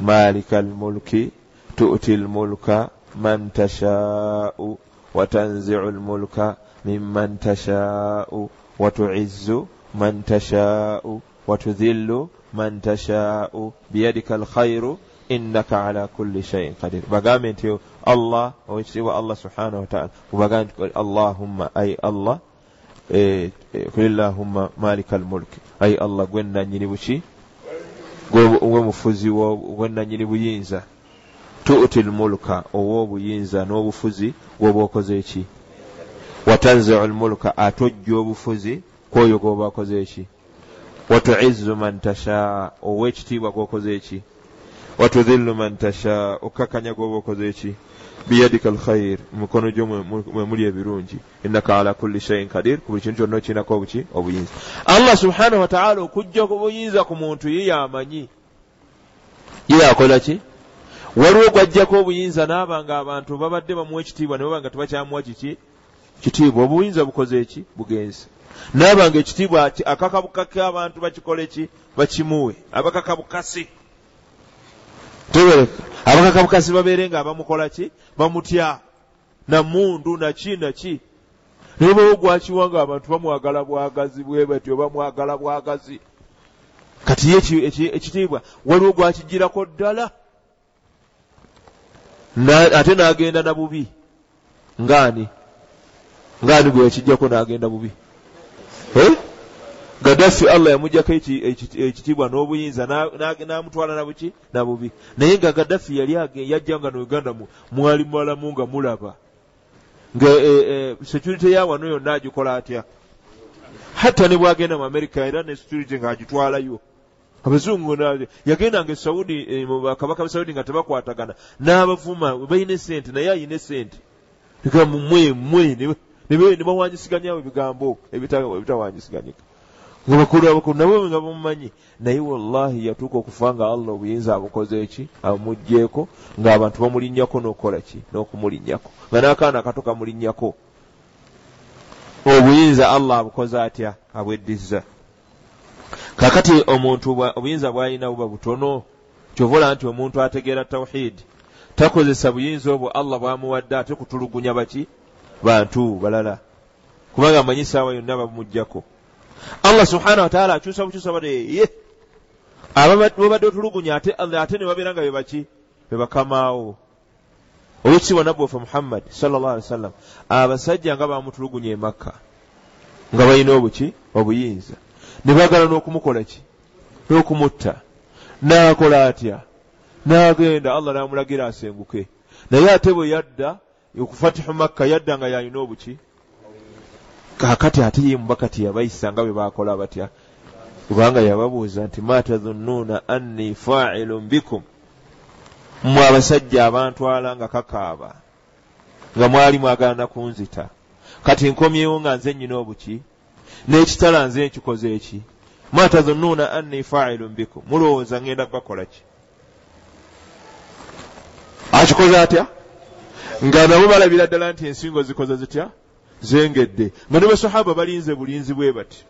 malika almulki tuti lmulka man tashaau watanziu lmulka miman tashaau watuizzu man tashaau watudhillu man tashaau biyadika alkhairu innaka ala kulli shayin qadir bagambe nti allah owekitiibwa allah subhanahu wataala mubagambe nti allahumma ai allah kulillahumma malika almulk ai allah gwennanyini buki gwe mufuzi gwennanyini buyinza. Tuti lmulka owa obuyinza n'obufuzi gwoba okoze eki watanziu lmulka ate ojja obufuzi kwoyo gwoba akoze eki watuizzu man tashaa ow'ekitiibwa gwokoze eki watudhillu man tashaa okakanya gwoba okoze eki biyadika alkhair mukono gyo mwe muli ebirungi innaka ala kulli shayin kadir ku buli kintu kyonna okirinako obuki obuyinza allah subhanahu wataala okujja ku buyinza ku muntu ye yamanyi ye yakola ki waliwo gwajjako obuyinza naaba nga abantu babadde bamuwa ekitiibwa ne baba nga tebakyamuwa kiki kitiibwa obuyinza bukoze eki bugenze naaba nga ekitiibwa akakabukake abantu bakikole ki bakimuwe abakakabukasi tebereka abakakabukasi babeere nga bamukola ki? Bamutya. Namundu naki naki naye baba gwakiwa nga abantu bamwagala bwagazi bwe batyo bamwagala bwagazi. Kati ye ekitiibwa? Waliwo gwakigirako ddala? Ate n'agenda na bubi. Ngaani ngaani gwe yakijjako n'agenda bubi gaddafi allah yamugjako ekitiibwa n'obuyinza n'amutwala na buki na bubi. Naye nga gaddafi yali yajja nga neuganda mwali mwalamu nga mulaba. Nga security ya wano yonna agikola atya? Hatta ne bwagenda mu amerika era ne security ng'agitwalayo abazungu yagendanga esaudi bakabaka be saudi nga tebakwatagana. N'abavuma balina esente naye ayina esente mwe mwe ne bawanyisiganyawo ebigambo ebitawanyisiganyika abakulu nabo nga bamumanyi naye wallahi yatuuka okufa nga allah obuyinza abukoze eki abumugyeko ng'abantu bamulinnyako n'okukola ki? N'okumulinnyako. Nga n'akaana akato kamulinnyako. Obuyinza allah abukoze atya? Abweddiza. Kakati omuntu obuyinza bw'alina buba butono kyovola nti omuntu ategeera tawhidi takozesa buyinza obwo allah bwamuwadde ate kutulugunya baki? Bantu balala. Kubanga amanyi saawa yonna babumugjako allah subhanahu wataala akyusa bukyusa badeye babadde otulugunya ate ne babeera nga bebaki bebakamaawo owekitiibwa nabbi waffe muhammad salllah ali wasallam abasajja nga bamutulugunya emakka nga balina obuki obuyinza. Ne baagala n'okumukola ki? N'okumutta. N'akola atya? N'agenda allah n'amulagira asenguke. Naye ate bwe yadda okufatihu makka yadda nga yalina obuki kaakati ate ye mubakati yabayisa nga bwe baakola batya? Kubanga yababuuza nti ma tadhunnuuna anni failun bikum? Mmwe abasajja abantwala nga kakaaba nga mwali mwagala nakunzita kati nkomyewo nga nze nnyina obuki? N'ekitala nze nkikoze eki? Ma tadhunnuuna anni failun bikum? Mulowooza ngenda bakola ki? Akikoze atya? Nga nabo balabira ddala nti ensingo zikoze zitya zengedde. Nga ne basahaba balinze bulinzi bwe bati.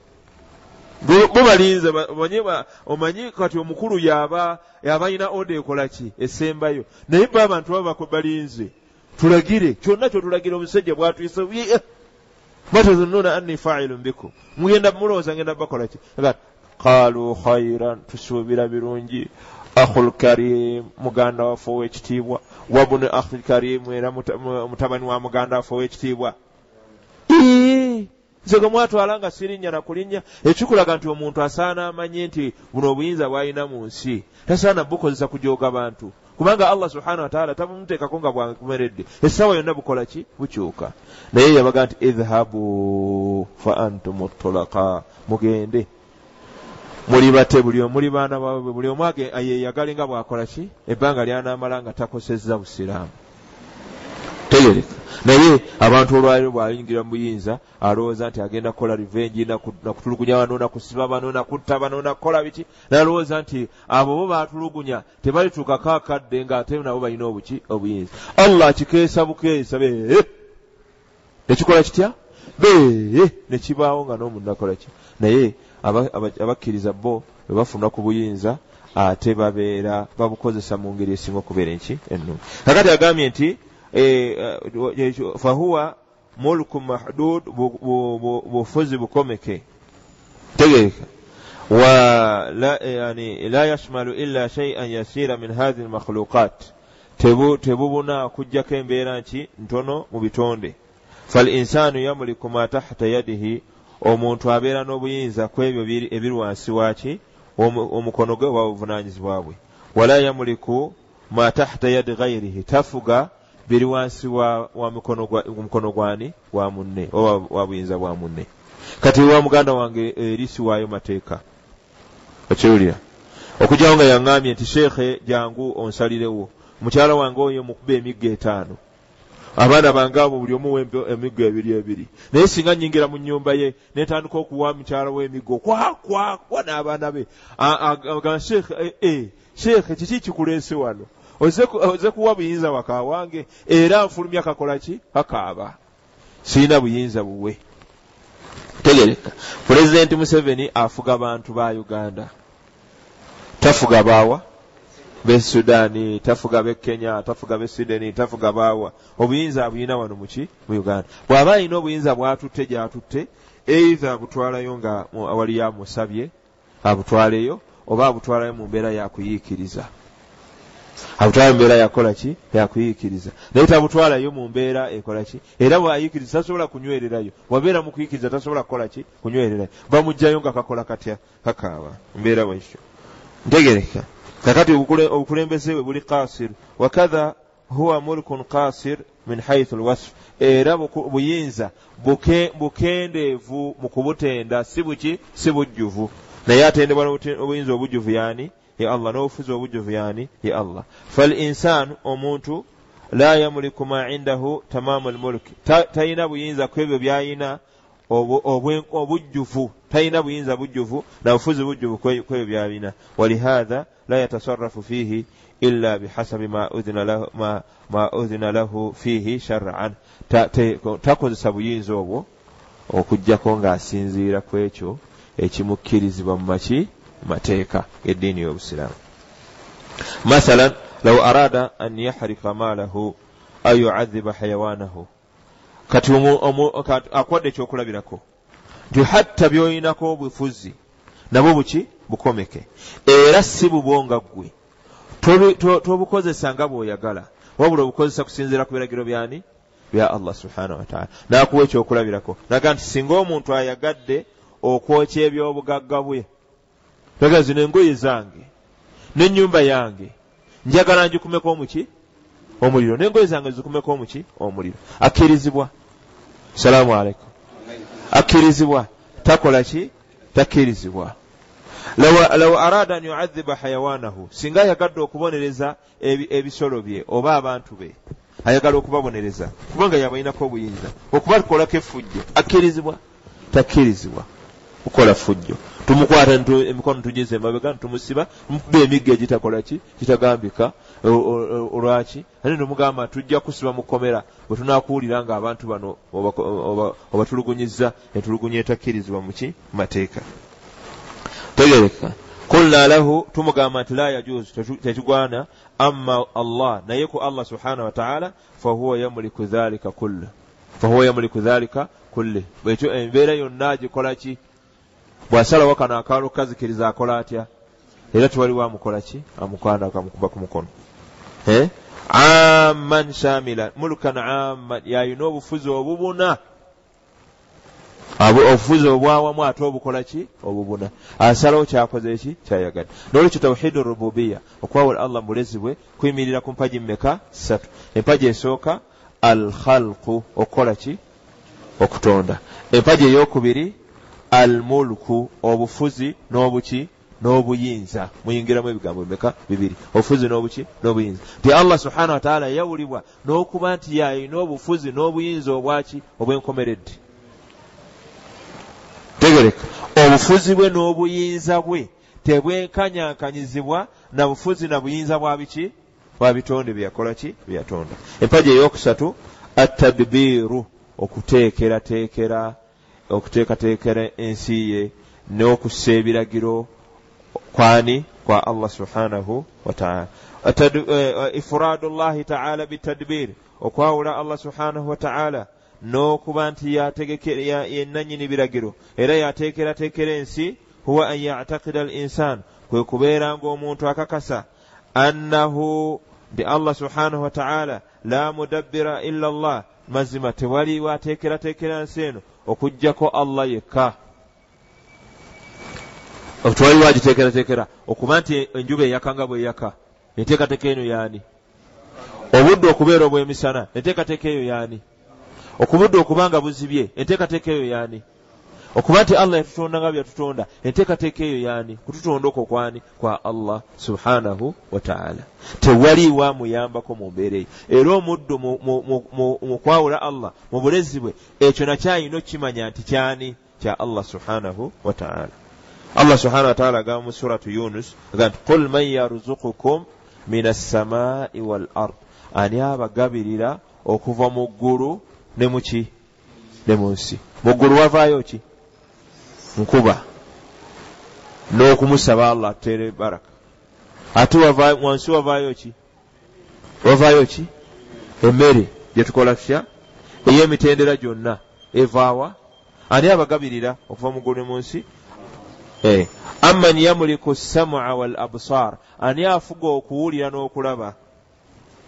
Bubalinze omanyi kati omukulu yaba yabalina oda ekola ki? Esembayo. Naye ba abantu baba balinze. Tulagire kyonna kyotulagira omusajja bwatwise matazununa anni failun bikum. Mugenda mulowooza ngenda bakola ki? Qaalu khairan tusuubira birungi. Akhul karim muganda waffe ow'ekitiibwa. Wabuni akhul karim era mutabani wa muganda waffe ow'ekitiibwa nze gwe mwatwala nga sirinnya na kulinnya ekikulaga nti omuntu asaana amanye nti buno obuyinza bw'alina mu nsi. Tasaana bukozesa kujooga bantu. Kubanga allah subhanahu wataala tabumuteekako nga bwakumeredde essaawa yonna bukola ki? Bukyuka. Naye yabaga nti idhabu fa antum tulaka mugende. Muli bate buli omuli baana bawe buli omu yeyagale nga bwakola ki? Ebbanga lyanaamala nga takosezza busiraamu tegereka naye abantu olwaliro bwayingira mu buyinza alowooza nti agenda kukola revenge nakutulugunya bano nakusiba bano nakutta bano nakukola biki nalowooza nti abo bo batulugunya tebalituukako akadde ngaate nabo balina obuki obuyinza. Allah akikeesa bukeesa bee! Nekikola kitya? Bee! Nekibaawo nga n'omunakola ki? Naye abakkiriza bo bwe bafuna ku buyinza ate babeera babukozesa mu ngeri esinga okubeera enki ennungi. Kakati agambye nti fahuwa mulku mahdud bufuzi bukomeke tegereka yani la yashmalu illa shay'an yasira min hadhihi almakhluqat. Tebubuna kujjako embeera nki ntono mu bitonde. Falinsanu yamuliku ma tahta yadihi. Omuntu abeera n'obuyinza ku ebyo ebiri wansi waki omukono gwe oba buvunanyizibwa bwe wala yamuliku ma tahta yadi ghairihi tafuga biri wansi wa, mukono gwani? Wa munne. Oba wa buyinza bwa munne. Kati wa muganda wange erisi waayo mateeka. Okiwulira. Okugyawo nga yaŋŋambye nti sheekhe jangu onsalirewo. Mukyala wange oyo mukuba emigga etaano. Abaana bange abo buli omu emiggo ebiri ebiri. Naye singa nyingira mu nyumba ye netandika okuwa mukyala we emiggo kwakwakwa n'abaana be. Sheekhe eh, eh, sheekhe kiki kikuleese wano oze kuwa buyinza waka wange era nfulumya kakola ki? Kakaaba. Sirina buyinza buwe. Tegereka. Pulezidenti museveni afuga bantu ba uganda. Tafuga baawa? Besudaani tafuga bekenya tafuga besideni tafuga baawa. Obuyinza abuyina wano muki mu uganda. Bw'aba alina obuyinza bwatutte gyatutte eitha abutwalayo nga waliyo amusabye abutwaleyo oba abutwalayo mu mbeera yakuyiikiriza abutwala mumbeera yakola ki? Yakuyiikiriza naye tabutwalayo mu mbeera ekola ki? Era bwayiikiriza tasobola kunywererayo. Bwabeera mu kuyiikiriza tasobola kukola ki? Kunywererayo. Bamugjayo nga kakola katya? Kakaaba. Mbeera bwekyo ntegereka. Kakati obukulembeze bwe buli kasir wakatha huwa mulkun kasir min haithu lwasf. Era buyinza bukendeevu mu kubutenda. Si buki? Si bujjuvu. Naye atendebwa obuyinza obujjuvu yaani ye allah n'obufuzi obujjuvu yani ye allah. Falinsanu omuntu la yamuliku ma indahu tamamu lmulki talina buyinza ku ebyo byayina obujjuvu. Talina buyinza bujjuvu na bufuzi bujjuvu ku ebyo byalina walihatha la yatasarafu fihi illa bihasabi ma udhina lahu fihi shar'an. Takozesa buyinza obwo okugjako ng'asinziira ku ekyo ekimukkirizibwa mu maki mateeka g'eddiini y'obusiraamu. Mathalan law arada an yahrika maalahu aw yucadhiba hayawaanahu kati akwadde ekyokulabirako nti hatta by'oyinako obufuzi nabwo buki? Bukomeke. Era si bubonga ggwe. Tobukozesa nga bw'oyagala. Wabula obukozesa kusinziira ku biragiro byani? Bya allah subhanahu wataala nakuwa ekyokulabirako. Naga nti singa omuntu ayagadde okwokya ebyobugagga bwe naga zino engoye zange n'ennyumba yange njagala njikumeko omuki? Omuliro. N'engoye zange zikumeko omuki? Omuliro. Akkirizibwa. Salaamu aleikum akkirizibwa. Takola ki? Takkirizibwa. Law arada an yuadhiba hayawaanahu singa ayagadde okubonereza ebisolo bye oba abantu be ayagala okubabonereza kubanga yabalinako obuyinza okubakolako effujjo. Akkirizibwa? Takkirizibwa. Kukola fujjo tumukwata emikono tugize emabega ntumusiba tumukuba emigga egitakola ki? Kitagambika. Olwaki? Ate nemugamba tujja kusiba mukomera bwe tunakuwulira nga abantu bano obatulugunyiza entulugunya etakkirizibwa muki mateeka. Tegereka kulna lahu tumugamba nti la yajuzu tekigwana amma allah naye ku allah subhanahu wataala fahuwa yamuliku dhalika kulle fahuwa yamuliku dhalika kulle. Bwekyo embeera yonna agikola ki bw'asalawo kano akaalo kazikiriza akola atya? Era tewaliwo amukola ki? Amukanda akamukuba ku mukono. Amman shamila mulukan amman yayina obufuzi obubuna. Obufuzi obwawamu ate obukola ki? Obubuna. Asalawo kyakoze eki kyayagadde. Nolwekyo tawhidu rububiya okwawula allah mulezi bwe kuyimirira ku mpaji mmeka? Ssatu. Empaji esooka alkhalqu okukola ki? Okutonda. Empaji eyokubiri almulku obufuzi n'obuki n'obuyinza. Muyingiramu ebigambo bimeka bibiri? Obufuzi n'obuki n'obuyinza. Nti allah subhanahu wataala yawulibwa n'okuba nti yayina obufuzi n'obuyinza obwaki obwenkomeredde. Tegereka. Obufuzi bwe n'obuyinza bwe tebwenkanyankanyizibwa na bufuzi na buyinza bwa biki? Bwa bitonde byeyakola ki? Byeyatonda empaji eyokusatu atadbiiru okuteekerateekera okuteekateekera ensi ye n'okussa ebiragiro kwani kwa allah subhanahu wataala ifraadu llahi taala bitadbiiri okwawula allah subhanahu wataala n'okuba nti yennanyini biragiro. Era yateekerateekera ensi huwa an yatakida al insan kwe kubeera ng'omuntu akakasa annahu nti allah subhanahu wataala la mudabbira illa llah mazima tewaliwo ateekerateekera nsi eno okugjako allah yekka. Tewaliwo agiteekerateekera okuba nti enjuba eyaka nga bweyaka enteekateeka eno yaani? Obudde okubeera obw'emisana enteekateeka eyo yaani? Okubudde okuba nga buzibye enteekateeka eyo yaani okuba nti allah yatutonda nga byatutonda enteekateeka eyo yaani kututonda okwo kwani? Kwa allah subhanahu wataala tewaliwo amuyambako mu mbeera eyo. Era omuddo mu kwawula allah mu bulezi bwe ekyo nakyayina okukimanya nti kyani? Kya allah subhanahu wataala allah subhanahu wataala agamba mu suratu yunus aga nti qul man yarzukukum min assamai wal ard. Ani abagabirira okuva mu ggulu ne muki ne mu nsi. Mu ggulu wavaayo ki nkuba n'okumusaba allah atere baraka. Ate wansi wavaayo ki? Wavaayo ki? Emmere gyetukola tutya? Ey'emitendera gyonna. Evaawa ani abagabirira okuva mu ggulu mu nsi? Amman yamuliku samua wal absar ani afuga okuwulira n'okulaba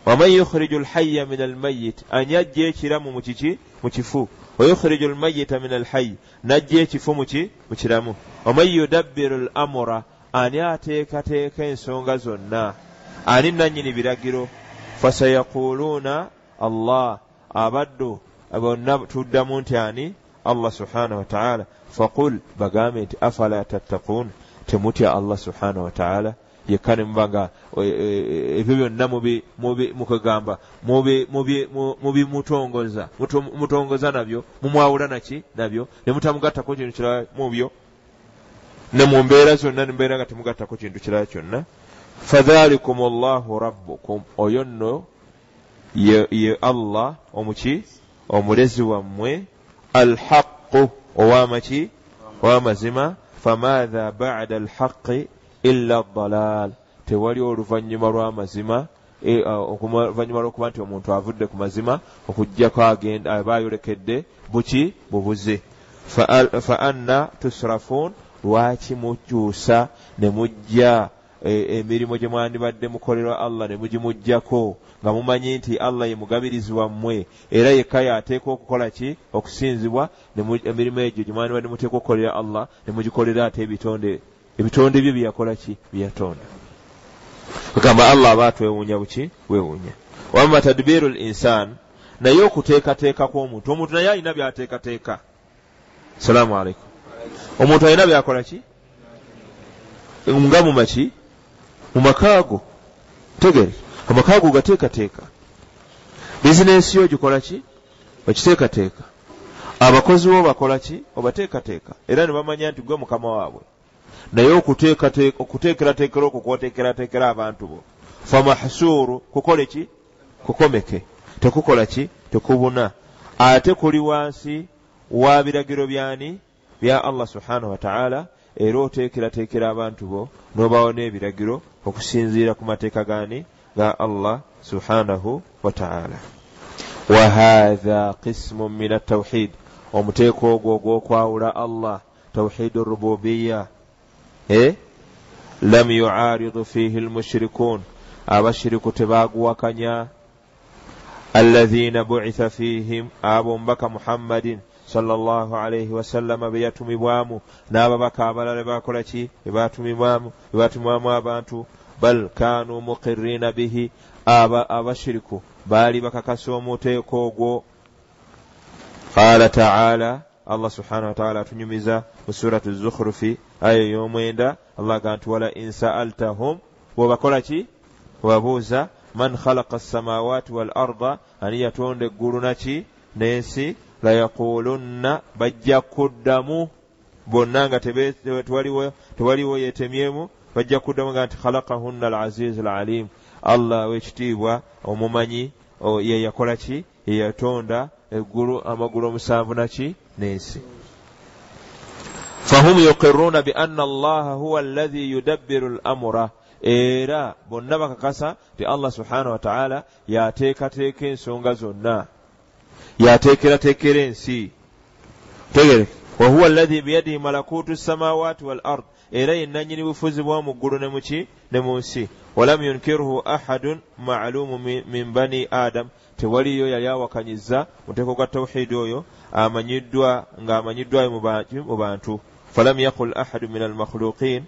waman yukhriju alhaya min almayit ani ajja ekiramu mu kiki mu kifu wayukhriju almayita min alhayi najja ekifu muki mu kiramu waman yudabbiru al amura ani ateekateeka ensonga zonna ani nannyini biragiro fasayaquluuna allah abaddu bonna tuddamu nti ani allah subhanahu wataala faqul bagambe nti afala tattaquun temutya allah subhanahu wataala yekka ne muba nga ebyo byonna mukegamba mubimutongoza mutongoza nabyo mumwawula naki nabyo ne mutamugattako kintu kirala mubyo ne mu mbeera zonna ne mubeera nga temugattako kintu kirala kyonna. Fadhalikum llahu rabbukum oyo nno ye allah omuki? Omulezi wammwe alhaqu owamaki owamazima famaatha bada alhaqi illa dalal. Tewali oluvannyuma lw'amazima oluvannyuma lw'okuba nti omuntu avudde ku mazima okugjako aba ayolekedde buki? Bubuze. Fa anna tusrafuun lwaki mukyusa ne mujja e, emirimu gye mwandibadde mukolerwa allah ne mugimugjako nga mumanyi nti allah ye mugabirizi wammwe era yekka yateeka okukola ki? Okusinzibwa emirimu egyo gye mwandibadde muteeka okukolera allah ne mugikolera ate ebitonde ebitonde bye byeyakola ki? Byeyatonda. Kugamba allah aba atwewuunya buki? Weewuunya wama tadbiru l insan naye okuteekateeka kw'omuntu omuntu naye alina byateekateeka. Salaamu aleikum omuntu alina byakola ki? Nga mumaki mu makaago? Tegere amakaago gateekateeka. Bizinensi yo gikola ki? Okiteekateeka abakozi bo bakola ki? Obateekateeka. Era ne bamanya nti gwe mukama waabwe naye okuteekerateekera okwo kwoteekerateekera abantu bo. Famahsuuru kukole ki? Kukomeke. Tekukola ki? Tekubuna. Ate kuli wansi wa biragiro byani? Bya allah subhanahu wataala era oteekerateekera abantu bo n'obawo n'ebiragiro okusinziira ku mateeka gani ga allah subhanahu wataala wahatha qismu min atawhid omuteeko ogwo ogw'okwawula allah. Tawhidu rububiya lam yuaridu fihi lmushrikun abashiriku tebaguwakanya. Alladhina buitha fihim abo mbaka muhammadin sallallahu alaihi wasallama be yatumibwamu n'ababaka abalala bakola ki? Bebatumibwamu abantu. Bal kanu muqirina bihi. Abashiriku baali bakakasa omuteeko ogwo. Qala taala allah subhanahu wataala atunyumiza mu suratu zukhrufi aya ey'omwenda. Allah ga nti wala insaaltahum bwebakola ki? Bwebabuuza man khalaqa assamawati wal arda ani yatonda eggulu naki n'ensi layaqulunna bajja kuddamu. Bonna nga tewaliwo yetemyemu bajja kuddamu nga nti khalaqahunna alazizu alalim allah wekitiibwa omumanyi yeyakola ki? Yeyatonda eggulu amagulu omusanvu naki? N'ensi. Fahum yuqiruuna bianna allaha huwa allazi yudabbiru lamura era bonna bakakasa ti allah subhanahu wataala yateekateeka ensonga zonna. Yateekerateekera ensi. Tegere wahuwa allazi biyadihi malakutu samawaati wal ard. Era yennanyini bufuzi bwa mu ggulu ne muki ne mu nsi. Walam yunkiruhu ahadun maalumu min bani adam tewaliyo yali awakanyiza muteeko gwa tawhidi oyo amanyiddwa ng'amanyiddwayo mu bantu. Falam yaqul ahadu min almakhluqin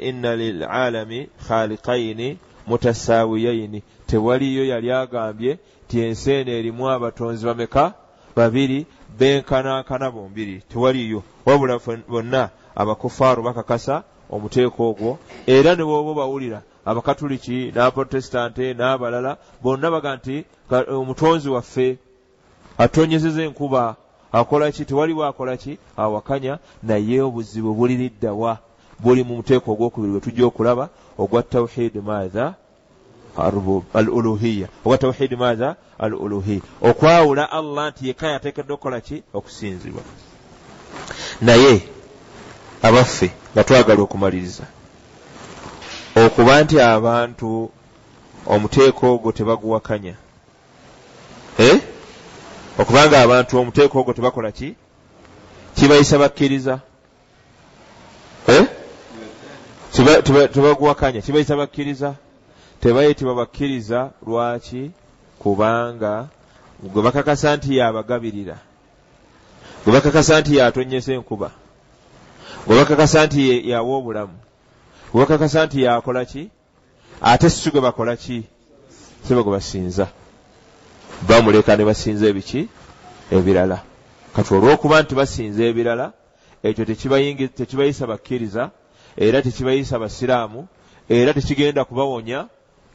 inna lilalami khaliqaini mutasaawiyaini tewaliyo yali agambye ti ensi eno erimu abatonzi bameka babiri benkanankana bombiri. Tewaliyo. Wabula bonna abakufaaru bakakasa omuteeko ogwo era ne bwoba bawulira abakatuliki n'abaprotestante n'abalala bonna baga nti omutonzi waffe atonyezeza enkuba akola ki tewaliwo akola ki awakanya naye obuzibu buliriddawa buli mu muteeko ogwokubiri gwe tujja okulaba ogwa tawhidi maatha al uluhiya ogwa tawhidi maatha al uluhiya okwawula allah nti yekka yateekeddwa okukola ki? Okusinzibwa. Naye abaffe nga twagala okumaliriza. Okuba nti abantu omuteeko ogwo tebaguwakanya. Eh? okubanga abantu omuteeko ogwo tebakola ki? Kibayisa bakkiriza. Eh? tebaguwakanya kibayisa bakkiriza. Tebayitibwa bakkiriza lwaki? Kubanga gwe bakakasa nti yabagabirira. Gwe bakakasa nti yatonyesa enkuba gwe bakakasa nti yawa obulamu. Gwe bakakasa nti yakola ki? Ate si gwe bakola ki? Siba gwe basinza. Bamuleka ne basinza ebiki? Ebirala. Kati olw'okuba nti basinza ebirala ekyo tekibayisa bakkiriza era tekibayisa basiraamu era tekigenda kubawonya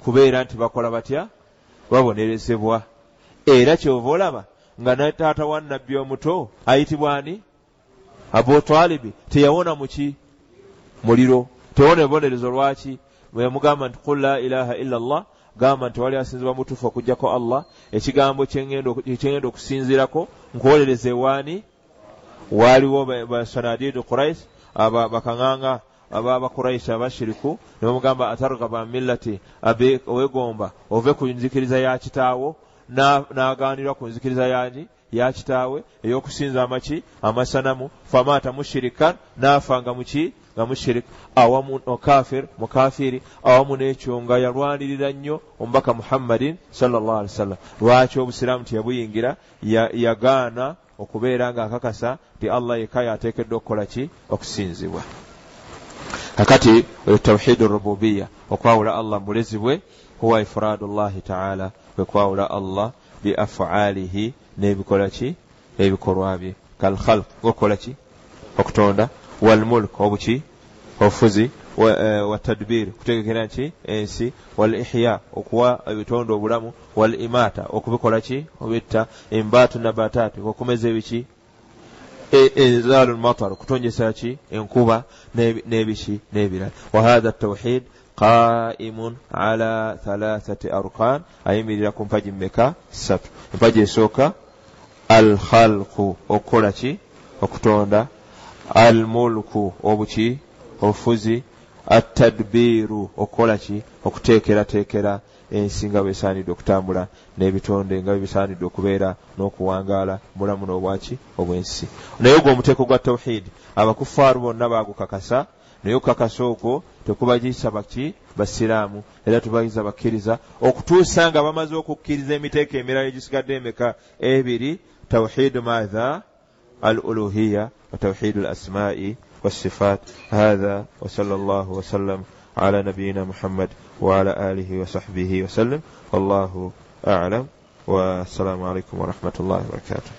kubeera nti bakola batya? Babonerezebwa. Era kyova olaba nga nataata wa nabbi omuto ayitibwa ani abu talibi teyawona muki? Muliro. Tewona ebibonerezo lwaki? Yamugamba nti qul la ilaha illa llah gamba nti wali asinzibwa mutuufu okugjako allah. Ekigambo kyengenda okusinzirako nkuwolereza ewaani. Waaliwo basanadidu quraish bakaŋŋanga ababakuraisi abashiriku. Ne bamugamba atargaba millati abe owegomba ove ku nzikiriza ya kitaawo. N'agaanirwa ku nzikiriza yani ya kitaawe ey'okusinza amaki amasanamu famaata mushirikan n'afanga muki nga mushirik awamu okafir mukafiri awamu n'ekyo nga yalwanirira nnyo omubaka muhammadin salllah ali wasallam lwaki obusiraamu teyabuyingira yagaana okubeera nga akakasa nti allah yekka yateekeddwa okukola ki? Okusinzibwa. Kakati tawhidu rububiya. Okwawula allah mulezi bwe huwa ifradu llahi taala kwekwawula allah biafaalihi n'ebikola ki ebikolwa bye. Kalkhalq ngaokukola ki okutonda. Walmulk obuki obufuzi watadbir eh, kutegekera ki ensi. Wal ihya okuwa ebitonda obulamu. Wal imata okubikola ki? Obitta. Embatu nabatati okumeza ebiki? E, lmatar okutonjesa ki? Enkuba n'ebiki n'ebirala. Wahatha tawhid qaimun ala thalathati arkan ayimirira ku mpaji meka satu empaji esooka alkhalqu okukola ki? Okutonda. Almulku obuki? Obufuzi. Atadbiiru okukola ki? Okuteekerateekera ensi nga bwesaanidde okutambula n'ebitonde nga bwebisaanidde okubeera n'okuwangaala mulamu n'obwaki obw'ensi. Naye ogwo omuteeko gwa tawhidi abakufaaru bonna baagukakasa naye okukakasa okwo tekubagiisa baki basiraamu era tubagiza bakkiriza okutuusa nga bamaze okukkiriza emiteeko emirala egisigadde emeka ebiri توحيد ماذا؟ الألوهية وتوحيد الأسماء والصفات. هذا وصلى الله وسلم على نبينا محمد وعلى آله وصحبه وسلم. والله أعلم. والسلام عليكم ورحمة الله وبركاته.